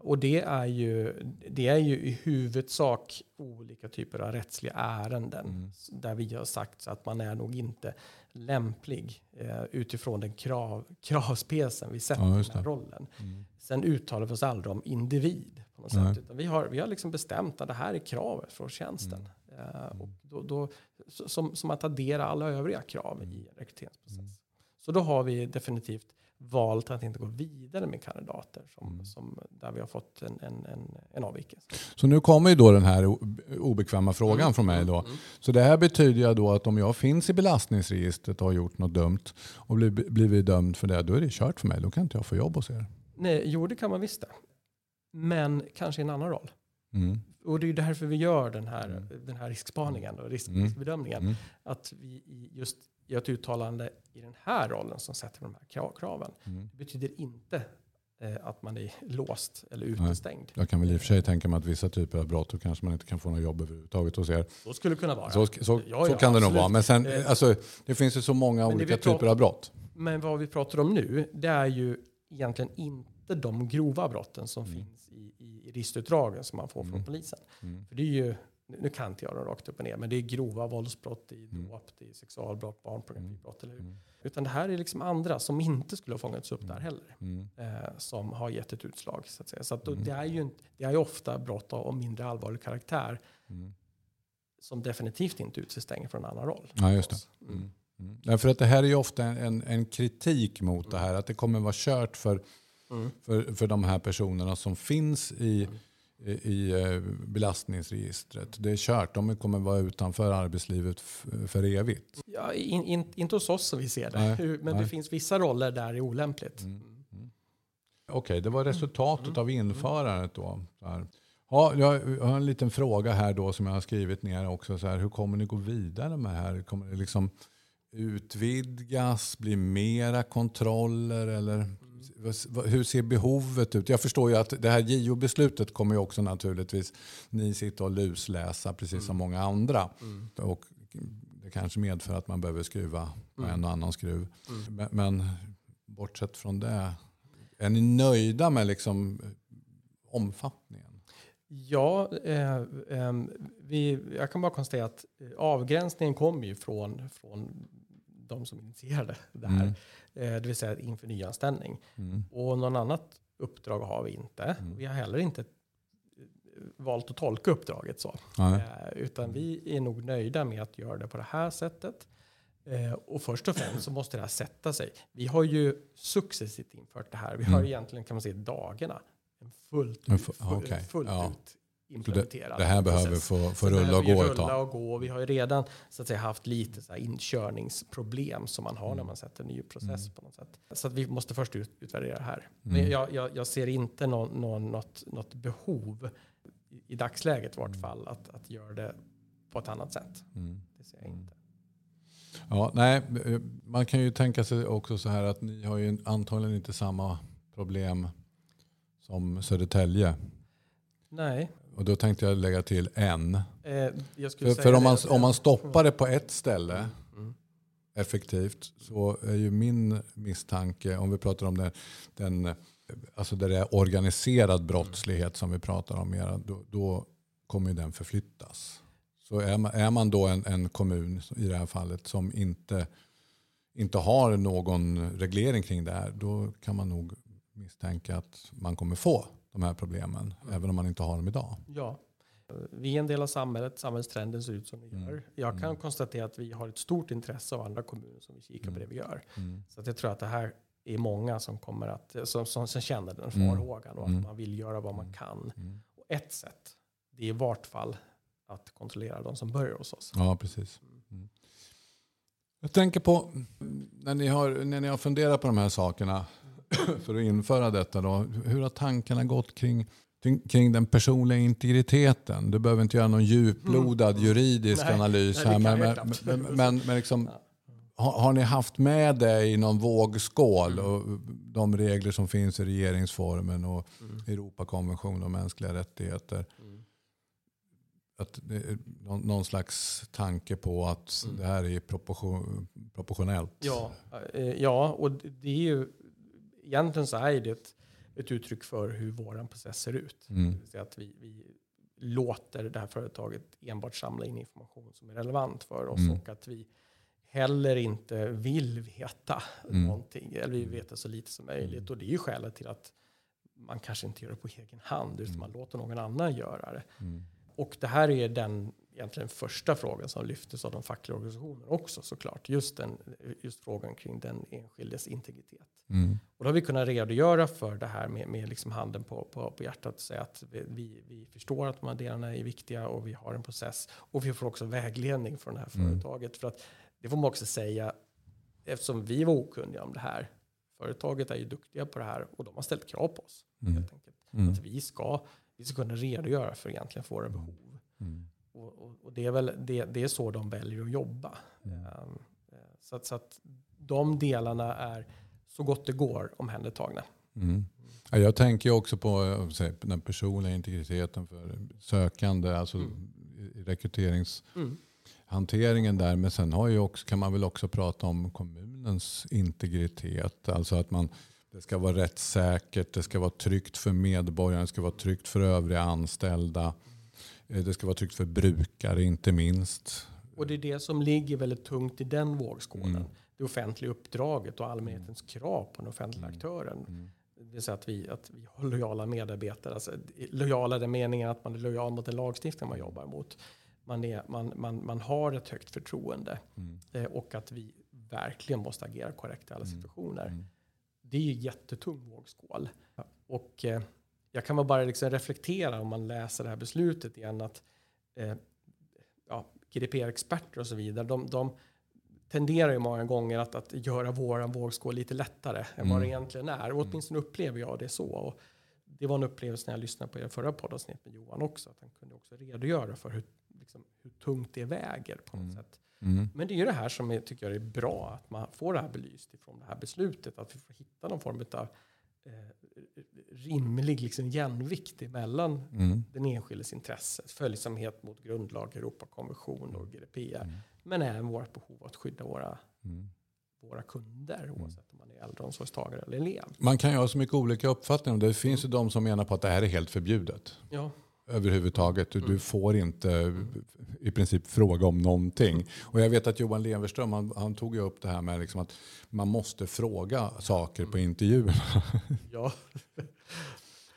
Och det är, ju, det är ju i huvudsak olika typer av rättsliga ärenden mm. där vi har sagt att man är nog inte lämplig eh, utifrån den krav, kravspecen vi sätter ja, i den här rollen. Mm. Sen uttalar vi oss aldrig om individ. På något sätt, utan vi har, vi har liksom bestämt att det här är kravet från tjänsten. Mm. Eh, och då, då, som, som att addera alla övriga krav i en rekryteringsprocess. Mm. Så då har vi definitivt valt att inte gå vidare med kandidater som, mm. som, där vi har fått en, en, en, en avvikelse. Så nu kommer ju då den här obekväma frågan mm. från mig. Då. Mm. Så det här betyder ju då att om jag finns i belastningsregistret och har gjort något dumt och blivit, blivit dömd för det, då är det kört för mig. Då kan inte jag få jobb hos er. Nej, jo, det kan man visst det. Men kanske i en annan roll. Mm. Och det är därför vi gör den här, mm. den här riskspaningen och riskbedömningen. Mm. Att vi just gör ett uttalande i den här rollen som sätter de här kraven. Mm. Det betyder inte eh, att man är låst eller utestängd. Jag kan väl i och för sig tänka mig att vissa typer av brott då kanske man inte kan få något jobb överhuvudtaget hos er. Så skulle det kunna vara. Så, så, ja, så kan det nog vara. Men sen, eh, alltså, det finns ju så många olika typer av brott. Men vad vi pratar om nu, det är ju egentligen inte de grova brotten som mm. finns i, i registerutdragen som man får mm. från polisen. Mm. För det är ju nu kan inte jag dem rakt upp och ner, men det är grova våldsbrott, det är mm. dråp, det är sexualbrott, barnpornografibrott. Mm. mm. Utan det här är liksom andra som inte skulle ha fångats upp mm. där heller. Mm. Eh, som har gett ett utslag. Så att säga. Så att då, mm. det, är ju, det är ju ofta brott av mindre allvarlig karaktär. Som definitivt inte utestänger från en annan roll. Ja, just det. Mm. Ja, för att det här är ju ofta en, en kritik mot det här. Att det kommer vara kört för, Mm. för, för de här personerna som finns i, Mm. i, i eh, belastningsregistret. Det är kört. De kommer vara utanför arbetslivet för evigt. Ja, in, in, inte hos oss som vi ser det, Nej, men nej. Mm. det finns vissa roller där det är olämpligt. Okej, det var resultatet Mm. av införandet då. Ja, jag har en liten fråga här då som jag har skrivit ner också. Så här, hur kommer ni gå vidare med det här? Kommer det liksom utvidgas, bli mera kontroller eller hur ser behovet ut? Jag förstår ju att det här JO-beslutet kommer ju också naturligtvis ni sitta och lusläsa precis som många andra. Och det kanske medför att man behöver skruva på en och annan skruv. Men, men bortsett från det, är ni nöjda med liksom omfattningen? Ja, eh, ehm, vi, jag kan bara konstatera att eh, avgränsningen kommer ju från, från de som initierade det här. Eh, det vill säga inför nyanställning. Mm. Och någon annat uppdrag har vi inte. Mm. Vi har heller inte eh, valt att tolka uppdraget så. Nej. Eh, utan vi är nog nöjda med att göra det på det här sättet. Och först och främst så måste det här sätta sig. Vi har ju successivt infört det här. Vi har Mm. egentligen kan man säga dagarna en fullt, fu- okej, fullt ja. ut implementerad Det här behöver process. få, få rulla och gå rulla och gå. Vi har ju redan så att säga, haft lite så inkörningsproblem som man har Mm. när man sätter en ny process på något sätt. Så att vi måste först ut, utvärdera det här. Mm. Men jag, jag, jag ser inte någon, någon, något, något behov i, i dagsläget i vart fall att, att göra det på ett annat sätt. Mm. Det ser jag inte. Ja, nej, man kan ju tänka sig också så här att ni har ju antagligen inte samma problem som Södertälje. Nej, Och då tänkte jag lägga till en. eh, För, för om, man, om man stoppar det på ett ställe Mm. effektivt så är ju min misstanke, om vi pratar om den, den alltså där det är organiserad brottslighet som vi pratar om mera, då, då kommer den förflyttas. Så är man, är man då en, en kommun i det här fallet som inte, inte har någon reglering kring det här, då kan man nog misstänka att man kommer få de här problemen, även om man inte har dem idag. Ja. Vi är en del av samhället, samhällstrenden ser ut som den Mm. gör. Jag kan konstatera att vi har ett stort intresse av andra kommuner som vi kikar på det vi gör. Mm. Så att jag tror att det här är många som kommer att, som, som, som känner den Mm. farhågan och Mm. att man vill göra vad man kan. Mm. Och ett sätt, det är i vart fall att kontrollera de som börjar hos oss. Ja, precis. Mm. Jag tänker på, när ni, har, när ni har funderat på de här sakerna (clears throat) för att införa detta, då, hur har tankarna gått kring, kring, den personliga integriteten? Du behöver inte göra någon djuplodad juridisk Nej, analys nej, här, men, men, men, men, men liksom, har, har ni haft med det i någon vågskål? Och de regler som finns i regeringsformen och Europakonventionen om mänskliga rättigheter? att det är någon, någon slags tanke på att Mm. det här är proportion, proportionellt. Ja, eh, ja, och det är ju, egentligen så är det ett, ett uttryck för hur vår process ser ut. Mm. Säga att vi, vi låter det här företaget enbart samla in information som är relevant för oss Mm. och att vi heller inte vill veta Mm. någonting. Eller vi vill veta så lite som möjligt. Och det är ju skälet till att man kanske inte gör det på egen hand utan man låter någon annan göra det. Mm. Och det här är den egentligen första frågan som lyftes av de fackliga organisationerna också såklart. Just, den, just frågan kring den enskildes integritet. Mm. Och då har vi kunnat redogöra för det här med, med liksom handen på, på, på hjärtat och säga att vi, vi, förstår att de här delarna är viktiga och vi har en process. Och vi får också vägledning från det här Mm. företaget. För att det får man också säga, eftersom vi var okunniga om det här. Företaget är ju duktiga på det här och de har ställt krav på oss. Mm. Helt enkelt. Mm. Att vi ska, vi ska kunna redogöra för egentligen våra behov. Mm. Och, och, det, är väl, det, det är så de väljer att jobba. Mm. Ehm, eh, så, att, så att de delarna är så gott det går omhändertagna. Mm. Ja, jag tänker också på eh, den personliga integriteten för sökande, alltså Mm. rekryteringshanteringen Mm. där. Men sen har ju också, kan man väl också prata om kommunens integritet. Alltså att man, det ska vara rättssäkert, det ska vara tryggt för medborgarna, det ska vara tryggt för övriga anställda. Eh, Det ska vara tryggt för brukare inte minst. Och det är det som ligger väldigt tungt i den vågskålen. Mm. Det offentliga uppdraget och allmänhetens krav på den offentliga aktören. Mm. Det vill säga att vi, att vi har lojala medarbetare. Alltså, lojala i den meningen att man är lojal mot den lagstiftning man jobbar mot. Man, är, man, man, man har ett högt förtroende. Mm. Eh, och att vi verkligen måste agera korrekt i alla Mm. situationer. Mm. Det är ju jättetung vågskål. Och eh, jag kan bara liksom reflektera om man läser det här beslutet igen att eh, ja, GDPR-experter och så vidare, de, de tenderar ju många gånger att, att göra våran vågskål lite lättare än vad Mm. det egentligen är. Och åtminstone upplever jag det så. Och det var en upplevelse när jag lyssnade på er förra poddavsnitt med Johan också. Att han kunde också redogöra för hur, liksom, hur tungt det väger på något Mm. sätt. Mm. Men det är ju det här som jag tycker är bra, att man får det här belyst ifrån det här beslutet. Att vi får hitta någon form av rimlig liksom, jämvikt emellan Mm. den enskildes intresse, följsamhet mot grundlag, Europakonvention och GDPR. Mm. Men även vårt behov att skydda våra, Mm. våra kunder, oavsett om man är äldreomsorgstagare eller elev. Man kan ju ha så mycket olika uppfattningar. om Det Det finns ju de som menar på att det här är helt förbjudet. Ja, överhuvudtaget. Du, Mm. du får inte i princip fråga om någonting. Och jag vet att Johan Leverström han, han tog ju upp det här med liksom att man måste fråga saker på intervjuerna. (laughs) ja. (laughs)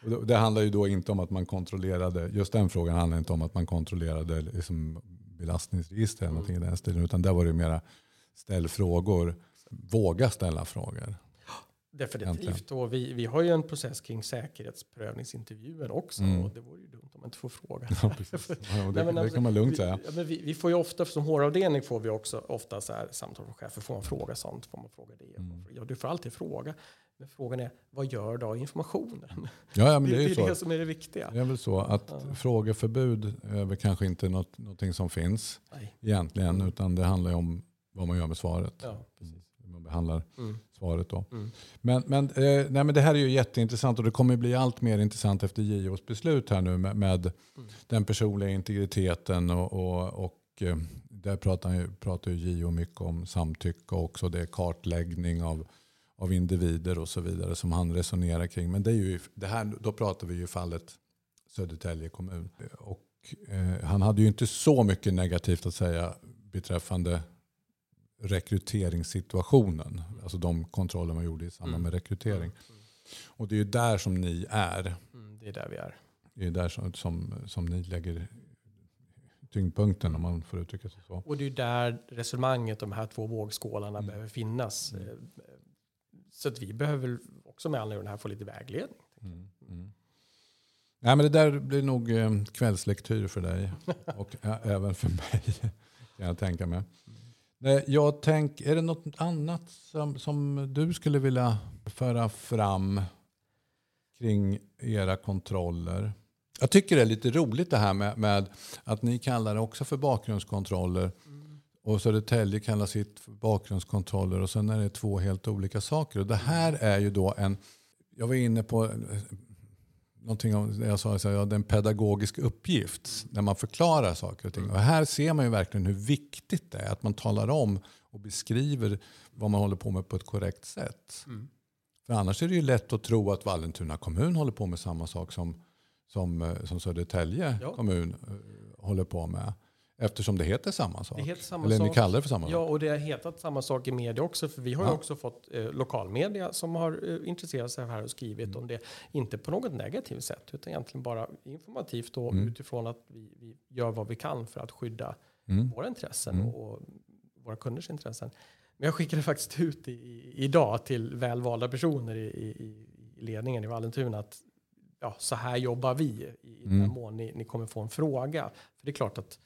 Det, det handlar ju då inte om att man kontrollerade, just den frågan handlar inte om att man kontrollerade liksom belastningsregister eller någonting i den stilen. Utan där var det mera ställ frågor, våga ställa frågor. Definitivt. Och vi, vi har ju en process kring säkerhetsprövningsintervjuer också. Mm. Och det vore ju dumt om man inte får fråga. (laughs) Ja, precis. (laughs) Ja, det, det alltså, kan man lugnt vi, säga. Ja, men vi, vi får ju ofta, som HR-avdelning får vi också ofta så här samtal från chefer. Får man fråga sånt? Får man fråga det? Mm. Ja, du får alltid fråga. Men frågan är, vad gör då informationen? Ja, ja, men det, det är det är så. det som är det viktiga. Det är väl så att Ja. frågeförbud är väl kanske inte något, någonting som finns Nej. egentligen. Utan det handlar ju om vad man gör med svaret. Ja, precis. Hur man behandlar Mm. Svaret då. Mm. Men, men, eh, nej, men det här är ju jätteintressant och det kommer bli allt mer intressant efter JOs beslut här nu med, med Mm. den personliga integriteten och, och, och eh, där pratar, ju- pratar ju JO mycket om samtycke och också det är kartläggning av, av individer och så vidare som han resonerar kring. Men det är ju, det här, då pratar vi ju fallet Södertälje kommun. Och, eh, han hade ju inte så mycket negativt att säga beträffande rekryteringssituationen. Alltså de kontroller man gjorde i samband Mm. med rekrytering. Och det är ju där som ni är. Mm, det är där vi är. Det är där som, som, som ni lägger tyngdpunkten om man får uttrycka sig så. Och det är där resonemanget, de här två vågskålarna Mm. behöver finnas. Mm. Eh, Så att vi behöver också med anledning av det här få lite vägledning. Mm. Mm. Nej, men det där blir nog eh, kvällslektyr för dig (laughs) och ä- även för mig. Kan jag tänka mig. Nej, Jag tänk, är det något annat som, som du skulle vilja föra fram kring era kontroller? Jag tycker det är lite roligt det här med, med att ni kallar det också för bakgrundskontroller och Södertälje kallar sitt för bakgrundskontroller och sen är det två helt olika saker. Och det här är ju då en, jag var inne på någonting om, jag sa ja, det är en pedagogisk uppgift när man förklarar saker och ting. Och här ser man ju verkligen hur viktigt det är att man talar om och beskriver vad man håller på med på ett korrekt sätt. Mm. För annars är det ju lätt att tro att Vallentuna kommun håller på med samma sak som, som, eh, som Södertälje Ja. kommun eh, håller på med. Eftersom det heter samma sak. Det heter samma Eller ni sak. kallar det för samma Ja, sak. och det har hetat samma sak i media också. För vi har ju Ja. också fått eh, lokalmedia som har eh, intresserat sig här och skrivit Mm. om det. Inte på något negativt sätt, utan egentligen bara informativt och Mm. utifrån att vi, vi gör vad vi kan för att skydda Mm. våra intressen Mm. och, och våra kunders intressen. Men jag skickade faktiskt ut i, i, idag till välvalda personer i, i, i ledningen i Vallentuna att ja, så här jobbar vi i den Mm. mån ni, ni kommer få en fråga. För det är klart att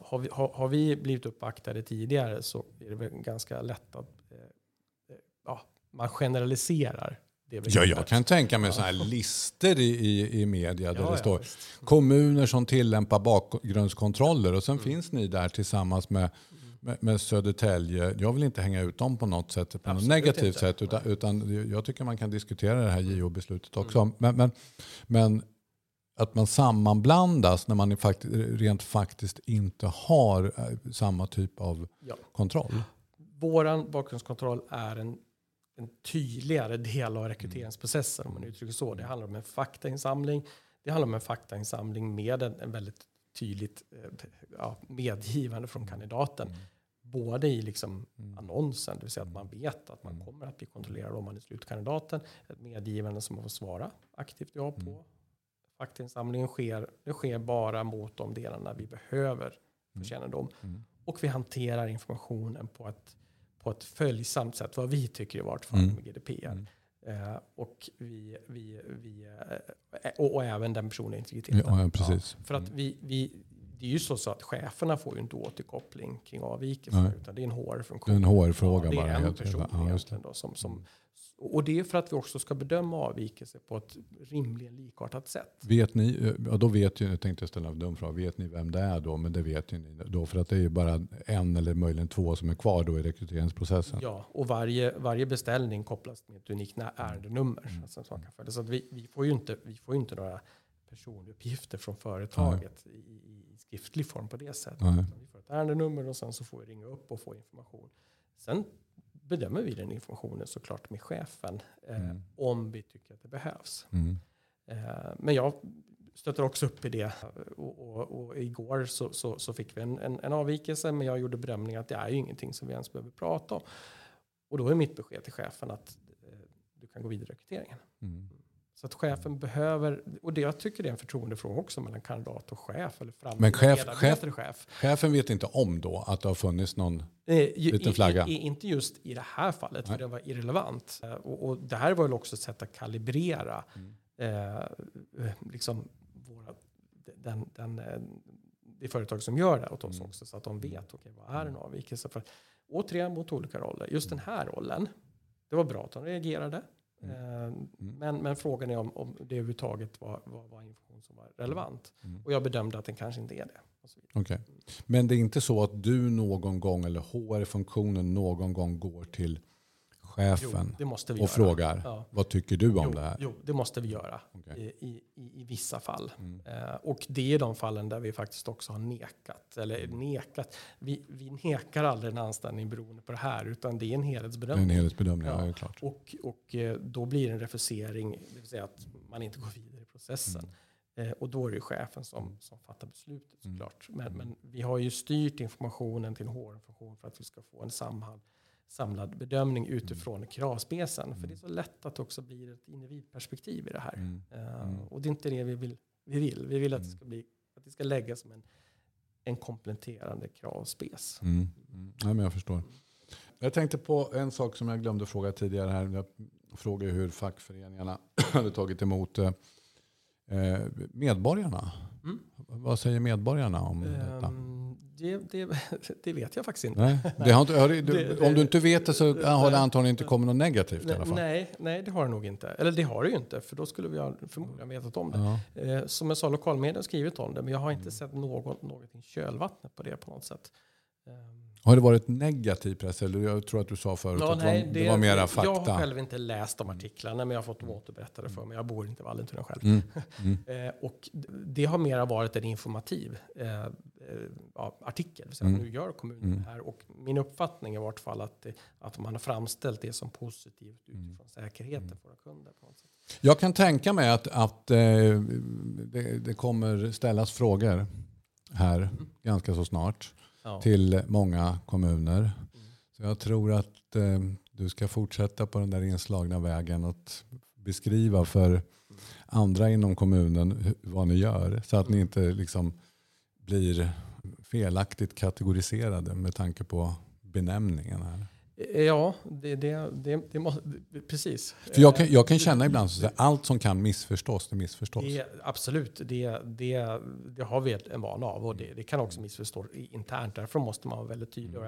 har, vi, har, har vi blivit uppvaktade tidigare så är det väl ganska lätt att eh, eh, ja, man generaliserar. Det Ja, jag kan tänka mig sådana här listor i, i, i media där Ja, det ja, står visst. kommuner som tillämpar bakgrundskontroller och sen Mm. finns ni där tillsammans med, med, med Södertälje. Jag vill inte hänga ut dem på något sätt, på något negativt inte. sätt utan, utan jag tycker man kan diskutera det här JO-beslutet också. Mm. Men, men, men att man sammanblandas när man fakt rent faktiskt inte har eh, samma typ av Ja. kontroll. Våran bakgrundskontroll är en, en tydligare del av rekryteringsprocessen om man uttrycker så. Det handlar om en faktainsamling. Det handlar om en faktainsamling med en, en väldigt tydligt eh, ja, medgivande från kandidaten. Både i liksom annonsen, det vill säga att man vet att man kommer att bli kontrollerad om man är slutkandidaten. Ett medgivande som man får svara aktivt ja på. Faktainsamlingen sker, det sker bara mot de delarna vi behöver för kännedom. Mm. Och vi hanterar informationen på ett, på ett följsamt sätt, vad vi tycker i vart fall Mm. med GDPR. Mm. Eh, och, vi, vi, vi, eh, och, och även den personliga integriteten. Ja, ja, precis. För att Mm. vi, vi, det är ju så, så att cheferna får ju inte återkoppling kring avvikelser, utan det är en Det HR-funktion. är en HR-fråga Ja, det är bara. en person ja, det. egentligen då, som, som, och det är för att vi också ska bedöma avvikelser på ett rimligen likartat sätt. Vet ni, ja då vet ju, jag tänkte ställa en dum fråga, vet ni vem det är då? Men det vet ju ni då, för att det är ju bara en eller möjligen två som är kvar då i rekryteringsprocessen. Ja, och varje, varje beställning kopplas med ett unikt nä- ärendenummer. Mm. Alltså, som man kan så att vi, vi, får ju inte, vi får inte några personuppgifter från företaget i, i, skriftlig form på det sättet. Vi får ett ärendenummer och sen så får vi ringa upp och få information. Sen bedömer vi den informationen såklart med chefen eh, Mm. om vi tycker att det behövs. Mm. Eh, Men jag stöter också upp i det. Och, och, och igår så, så, så fick vi en, en, en avvikelse, men jag gjorde bedömningen att det är ju ingenting som vi ens behöver prata om. Och då är mitt besked till chefen att eh, du kan gå vidare i rekryteringen. Mm. Så att chefen behöver, och det jag tycker det är en förtroendefråga också mellan kandidat och chef. Eller Men chef- och chef. Chefen vet inte om då att det har funnits någon. Eh, Liten flagga. I, i, inte just i det här fallet, Nej. för det var irrelevant. Eh, Och, och det här var väl också ett sätt att kalibrera Mm. eh, eh, liksom våra, den, den, eh, det företag som gör det åt oss Mm. också, så att de vet okay, vad är en avvikelse. För, återigen mot olika roller. Just den här rollen, det var bra att de reagerade. Eh, Men, men frågan är om, om det överhuvudtaget var, var, var information som var relevant. Mm. Och jag bedömde att den kanske inte är det. Okej. Men det är inte så att du någon gång eller HR-funktionen någon gång går till chefen vi och göra. frågar Ja. vad tycker du om Jo, det här? jo, det måste vi göra Okej. i, i, i, i vissa fall. Mm. Eh, och det är de fallen där vi faktiskt också har nekat. Eller Mm. nekat. Vi, vi nekar aldrig en anställning beroende på det här, utan det är en Det är helhetsbedömning. en helhetsbedömning, ja. Ja. klart. Och, och eh, då blir det en refusering, det vill säga att man inte går vidare i processen. Eh, och då är det chefen som, som fattar beslutet Mm. såklart. Men, men vi har ju styrt informationen till HR-funktion för att vi ska få en samlad, samlad bedömning utifrån kravspecen. För det är så lätt att det också blir ett individperspektiv i det här. Mm. Mm. Och det är inte det vi vill. Vi vill, vi vill att, det Mm. ska bli, att det ska läggas som en, en kompletterande kravspec. Mm. Mm. Ja, men jag förstår. Jag tänkte på en sak som jag glömde fråga tidigare här. Jag frågade hur fackföreningarna (clears throat) hade tagit emot eh, eh, medborgarna. Mm. Vad säger medborgarna om detta? Det, det, (laughs) det vet jag faktiskt inte. Nej, det har inte, du- (laughs) om du inte vet det så (laughs) har det Nej. antagligen inte kommit något negativt i alla fall. Nej, nej, det har det nog inte. Eller det har det ju inte, för då skulle vi ha förmodligen vetat om det. Ja. Eh, som jag sa, lokalmedia har skrivit om det, men jag har inte sett något, någonting kölvattnet på det på något sätt. Ehm, Har det varit negativ press? Eller jag tror att du sa förut ja, att nej, det, var, det var mera fakta. Jag har själv inte läst de artiklarna, men jag har fått dem återberättade för mig. Jag bor inte i Vallentuna själv. Mm. Mm. (laughs) Eh, och det har mera varit en informativ eh, eh, artikel. Så Mm. Nu gör kommunen Mm. det här. Och min uppfattning är i vart fall att, det, att man har framställt det som positivt Mm. utifrån säkerheten för våra kunder. På något sätt. Jag kan tänka mig att, att eh, det, det kommer ställas frågor här ganska så snart Ja. till många kommuner. Så jag tror att eh, du ska fortsätta på den där inslagna vägen och beskriva för andra inom kommunen vad ni gör. Så att ni inte liksom blir felaktigt kategoriserade med tanke på benämningen här. Ja, det, det, det, det måste, precis. För jag kan, Eh, jag kan känna ibland att allt som kan missförstås, det missförstås. Det, absolut, det, det, det har vi en vana av och det, det kan också missförstås i- internt. Därför måste man vara väldigt tydlig. Och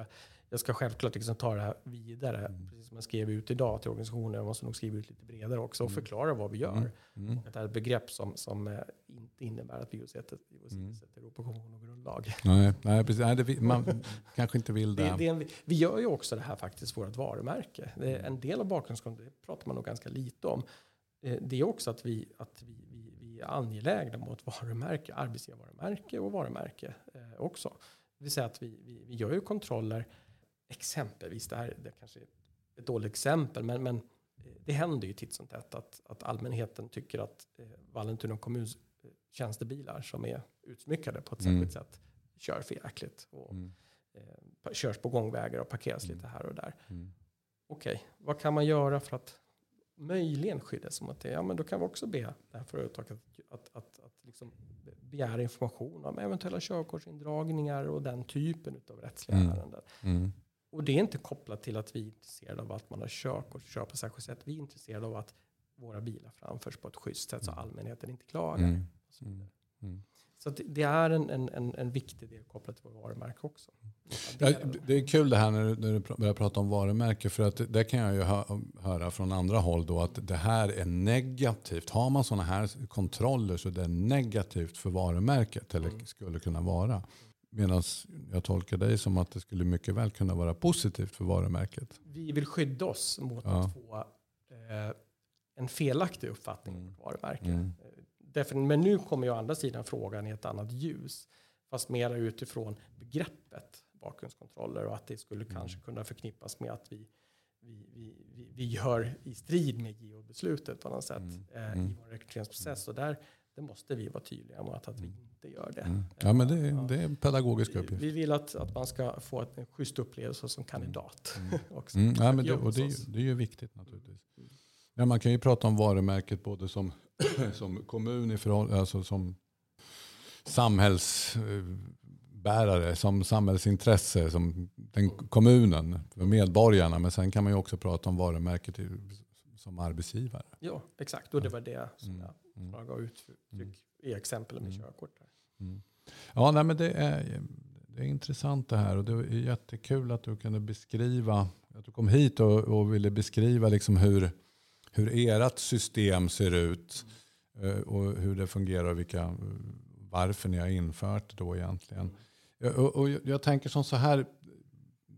jag- ska självklart liksom ta det här vidare, precis som jag skrev ut idag till organisationen. Jag måste nog skriva ut lite bredare också och förklara vad vi gör. Mm. Att det här är ett begrepp som, som eh, inte innebär att vi åsidosätter åsidosätter Europakonventionen och grundlag. Nej, nej, precis. Nej, det, man (laughs) kanske inte vill det. Det, det en, vi gör ju också det här faktiskt, vårt varumärke. Det är en del av bakgrundskontrollen, pratar man nog ganska lite om. Eh, Det är också att vi, att vi, vi, vi är angelägna mot varumärke, arbetsgivarvarumärke och varumärke eh, också. Det vill säga att vi, vi, vi gör ju kontroller, exempelvis, det här det kanske är ett dåligt exempel, men, men eh, det händer ju titt som tätt att, att allmänheten tycker att eh, Vallentuna kommuns eh, tjänstebilar som är utsmyckade på ett Mm. särskilt sätt kör felaktigt och Mm. eh, körs på gångvägar och parkeras lite här och där. Mm. Okej, vad kan man göra för att möjligen skydda sig mot det? Ja, men då kan vi också be det här företaget att, att, att, att liksom begära information om eventuella körkortsindragningar och den typen av rättsliga Mm. ärenden. Mm. Och det är inte kopplat till att vi är intresserade av att man har kök och kör på särskilt sätt. Vi är intresserade av att våra bilar framförs på ett schysst sätt så Mm. allmänheten inte klagar. Mm. vidare. Mm. Så det- det är en, en, en, viktig del kopplat till vårt varumärke också. Ja, det är kul det här när du, när du börjar prata om varumärke. För att det kan jag ju hö, höra från andra håll då att det här är negativt. Har man sådana här kontroller så är det negativt för varumärket. Eller Mm. skulle kunna vara. Medan jag tolkar dig som att det skulle mycket väl kunna vara positivt för varumärket. Vi vill skydda oss mot Ja. att få eh, en felaktig uppfattning om Mm. vårt varumärke. Mm. Defin- Men nu kommer ju å andra sidan frågan i ett annat ljus. Fast mera utifrån begreppet bakgrundskontroller och att det skulle Mm. kanske kunna förknippas med att vi, vi, vi, vi, vi gör i strid med JO-beslutet på något sätt Mm. eh, Mm. i vår rekryteringsprocess. Och där det måste vi vara tydliga med att, att vi inte gör det. Mm. Ja men det, det är en pedagogisk uppgift. Vi vill att, att man ska få ett- en schysst upplevelse som kandidat. (laughs) också. Mm, ja, men det, och det, är det är ju viktigt naturligtvis. Mm. Ja, man kan ju prata om varumärket både som, (clears throat) som kommun, i förhåll, alltså som samhällsbärare, som samhällsintresse, som den kommunen, för medborgarna. Men sen kan man ju också prata om varumärket som arbetsgivare. Ja, exakt. Och det var det som Mm. jag Mm. bara gav uttryck i exempel med Mm. körkort. Mm. Ja, nej, men det är, det är intressant det här och det är jättekul att du kunde beskriva, att du kom hit och, och ville beskriva liksom hur, hur ert system ser ut eh, och hur det fungerar och vilka, varför ni har infört det då egentligen. Eh, Och, och jag tänker som så här,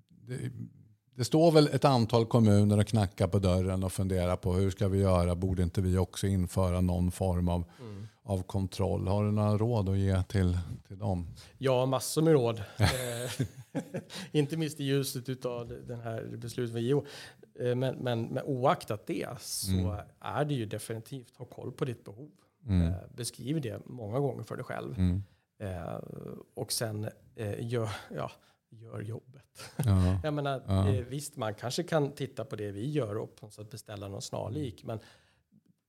det, det står väl ett antal kommuner och knackar på dörren och funderar på hur ska vi göra, borde inte vi också införa någon form av av kontroll. Har du några råd att ge till, till dem? Ja, massor med råd. Eh, (laughs) Inte minst i ljuset av den här beslutet med JO. Eh, Men, men, men oaktat det så Mm. är det ju definitivt ha koll på ditt behov. Mm. Eh, Beskriv det många gånger för dig själv. Mm. Och sen gör, ja, gör (laughs) Ja. Jag menar, Ja. eh, visst, man kanske kan titta på det vi gör och på något beställa någon snarlik. Men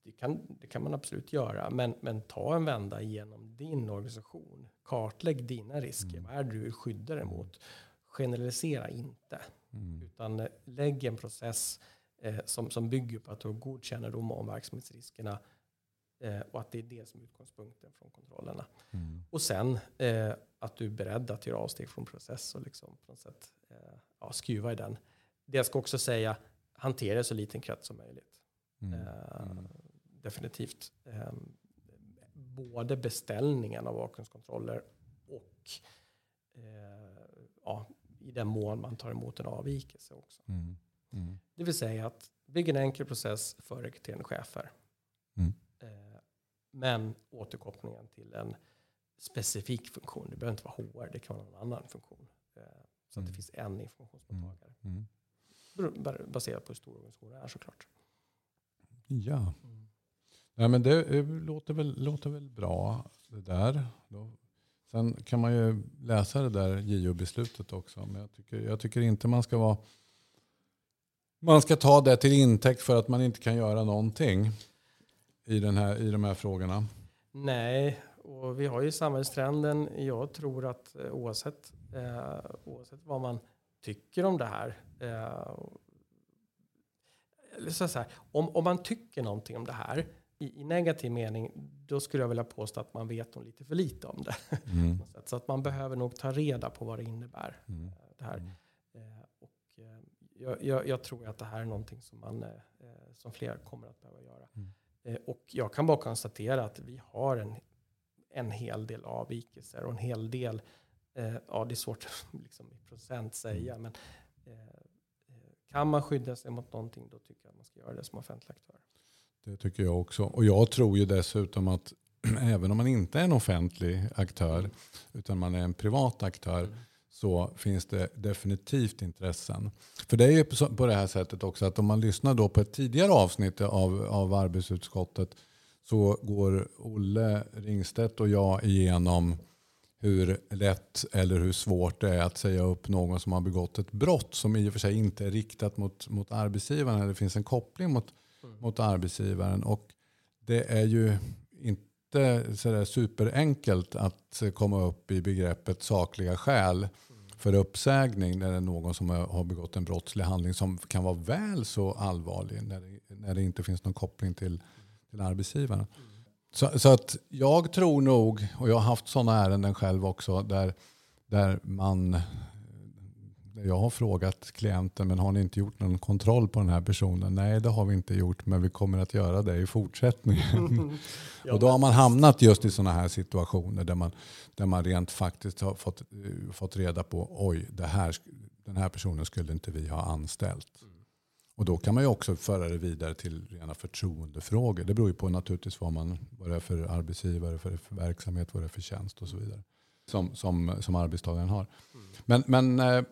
det kan, det kan man absolut göra. Men, men ta en vända igenom din organisation. Kartlägg dina risker. Vad är det du vill skydda dig mot? Generalisera inte. Mm. Utan eh, lägg en process eh, som, som bygger på att du har god kännedom om verksamhetsriskerna. Eh, och att det är det som är utgångspunkten från kontrollerna. Mm. Och sen eh, att du är beredd att göra avsteg från process och liksom på något sätt eh, ja, skruva i den. Det jag ska också säga, hantera så liten krets som möjligt. Mm. Eh, Mm. Definitivt. Eh, både beställningen av bakgrundskontroller och eh, ja, i den mån man tar emot en avvikelse också. Mm. Mm. Det vill säga att bygga en enkel process för rekryterande chefer. Mm. Men återkopplingen till en specifik funktion. Det behöver inte vara HR, det kan vara någon annan funktion. Eh, så att Mm. det finns en informationsmottagare. Mm. Br- Baserat på hur stor organisationen är såklart. Ja, Nej, men det låter väl, låter väl bra det där. Då, sen kan man ju läsa det där JO-beslutet också. Men jag tycker, jag tycker inte man ska vara man ska ta det till intäkt för att man inte kan göra någonting i, den här, i de här frågorna. Nej, och vi har ju samhällstrenden. Jag tror att eh, oavsett, eh, oavsett vad man tycker om det här. Eh, så säga, om, om man tycker någonting om det här i, i negativ mening, då skulle jag vilja påstå att man vet lite för lite om det. (laughs) Mm. Så att man behöver nog ta reda på vad det innebär. Mm. eh, Det här. Mm. Eh, och, eh, jag, jag, jag tror att det här är någonting som, man, som fler kommer att behöva göra. Mm. Eh, och jag kan bara konstatera att vi har en, en hel del avvikelser och en hel del, eh, ja det är svårt att (laughs) liksom, i procent säga, men eh, eh, kan man skydda sig mot någonting då tycker jag att man ska göra det som offentlig aktör. Det tycker jag också. Och jag tror ju dessutom att (clears throat) även om man inte är en offentlig aktör utan man är en privat aktör Mm. Så finns det definitivt intressen. För det är ju på det här sättet också att om man lyssnar då på ett tidigare avsnitt av, av arbetsutskottet så går Olle Ringstedt och jag igenom hur lätt eller hur svårt det är att säga upp någon som har begått ett brott som i och för sig inte är riktat mot, mot arbetsgivaren eller det finns en koppling mot, Mm. mot arbetsgivaren. Och det är ju inte sådär superenkelt att komma upp i begreppet sakliga skäl. för uppsägning när det är någon som har begått en brottslig handling som kan vara väl så allvarlig när det, när det inte finns någon koppling till, till arbetsgivaren. Så, så, att jag tror nog, och jag har haft sådana ärenden själv också, där, där man jag har frågat klienten, men har ni inte gjort någon kontroll på den här personen? Nej, det har vi inte gjort, men vi kommer att göra det i fortsättningen. (laughs) ja, och då har man hamnat just i sådana här situationer där man, där man rent faktiskt har fått, uh, fått reda på, oj, det här, den här personen skulle inte vi ha anställt. Mm. Och då kan man ju också föra det vidare till rena förtroendefrågor. Det beror ju på naturligtvis vad, man, vad det är för arbetsgivare, för, för verksamhet, vad det är för tjänst och så vidare. Som, som, som arbetstagaren har. Mm. Men, men eh,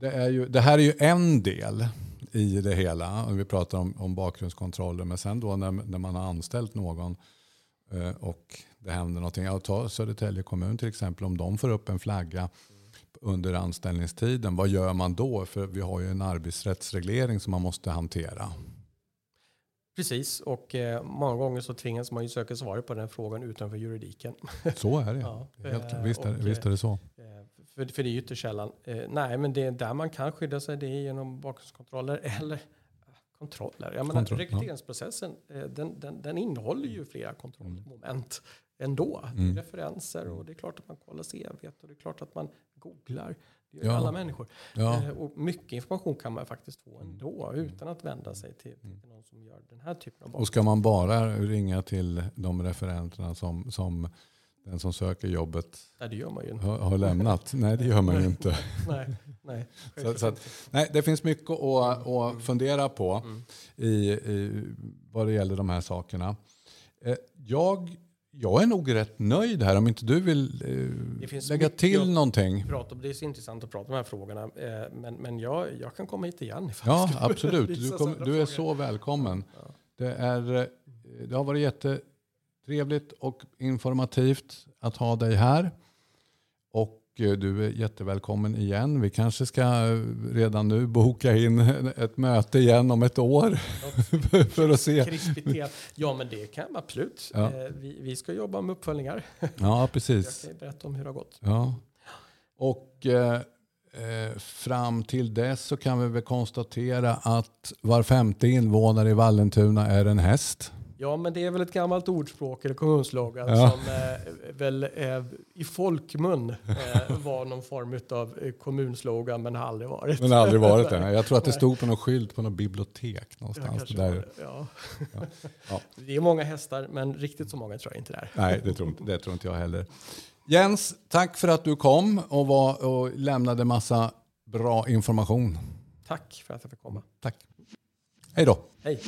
det, är ju, det här är ju en del i det hela. Vi pratar om, om bakgrundskontroller. Men sen då när, när man har anställt någon eh, och det händer någonting. Ja, ta Södertälje kommun till exempel. Om de får upp en flagga under anställningstiden. Vad gör man då? För vi har ju en arbetsrättsreglering som man måste hantera. Precis, och eh, många gånger så tvingas man ju söka svar på den frågan utanför juridiken. Så är det. (laughs) ja. Helt, visst, är, och, visst är det så. Eh, för, för det är ytterst sällan. Eh, nej, men det är där man kan skydda sig. Det är genom bakgrundskontroller eller kontroller. Jag menar, Kontroll, rekryteringsprocessen ja. Eh, den, den, den, innehåller ju flera kontrollmoment mm. ändå. Mm. Referenser och det är klart att man kollar CV och det är klart att man googlar. Det gör ja. alla människor. Ja. Eh, och mycket information kan man faktiskt få ändå utan att vända sig till, till mm. någon som gör den här typen av bakgrund. Och ska man bara ringa till de referenterna som, som den som söker jobbet nej, det gör man ju inte. Har, har lämnat. nej, det gör man ju inte. (laughs) nej, nej, så, så att, nej, det finns mycket att, att fundera på mm. i, i vad det gäller de här sakerna. Eh, jag, jag är nog rätt nöjd här om inte du vill eh, lägga till någonting. Prata, det är så intressant att prata om de här frågorna. Eh, men men jag, jag kan komma hit igen. Ja, absolut. Du, kom, du är så välkommen. Ja. Det, är, eh, det har varit jätte Trevligt och informativt att ha dig här. Och eh, du är jättevälkommen igen. Vi kanske ska eh, redan nu boka in (laughs) ett möte igen om ett år. (laughs) för att se. Krispitet. Ja, men det kan man absolut. Ja. Eh, vi, vi, ska jobba med uppföljningar. (laughs) Ja, precis. Jag kan berätta om hur det har gått. Ja. Och eh, fram till dess så kan vi väl konstatera att var femte invånare i Vallentuna är en häst. Ja, men det är väl ett gammalt ordspråk eller kommunslogan ja. som eh, väl eh, i folkmun eh, var någon form av eh, kommunslogan men har aldrig varit. Men har aldrig varit det. (laughs) Jag tror att det stod på någon skylt på något bibliotek någonstans. Ja, där. Ja. (laughs) ja. Det är många hästar, men riktigt så många tror jag inte det är. Nej, det tror, det tror inte jag heller. Jens, tack för att du kom och, var, och lämnade massa bra information. Tack för att jag fick komma. Tack. Hej då. Hej.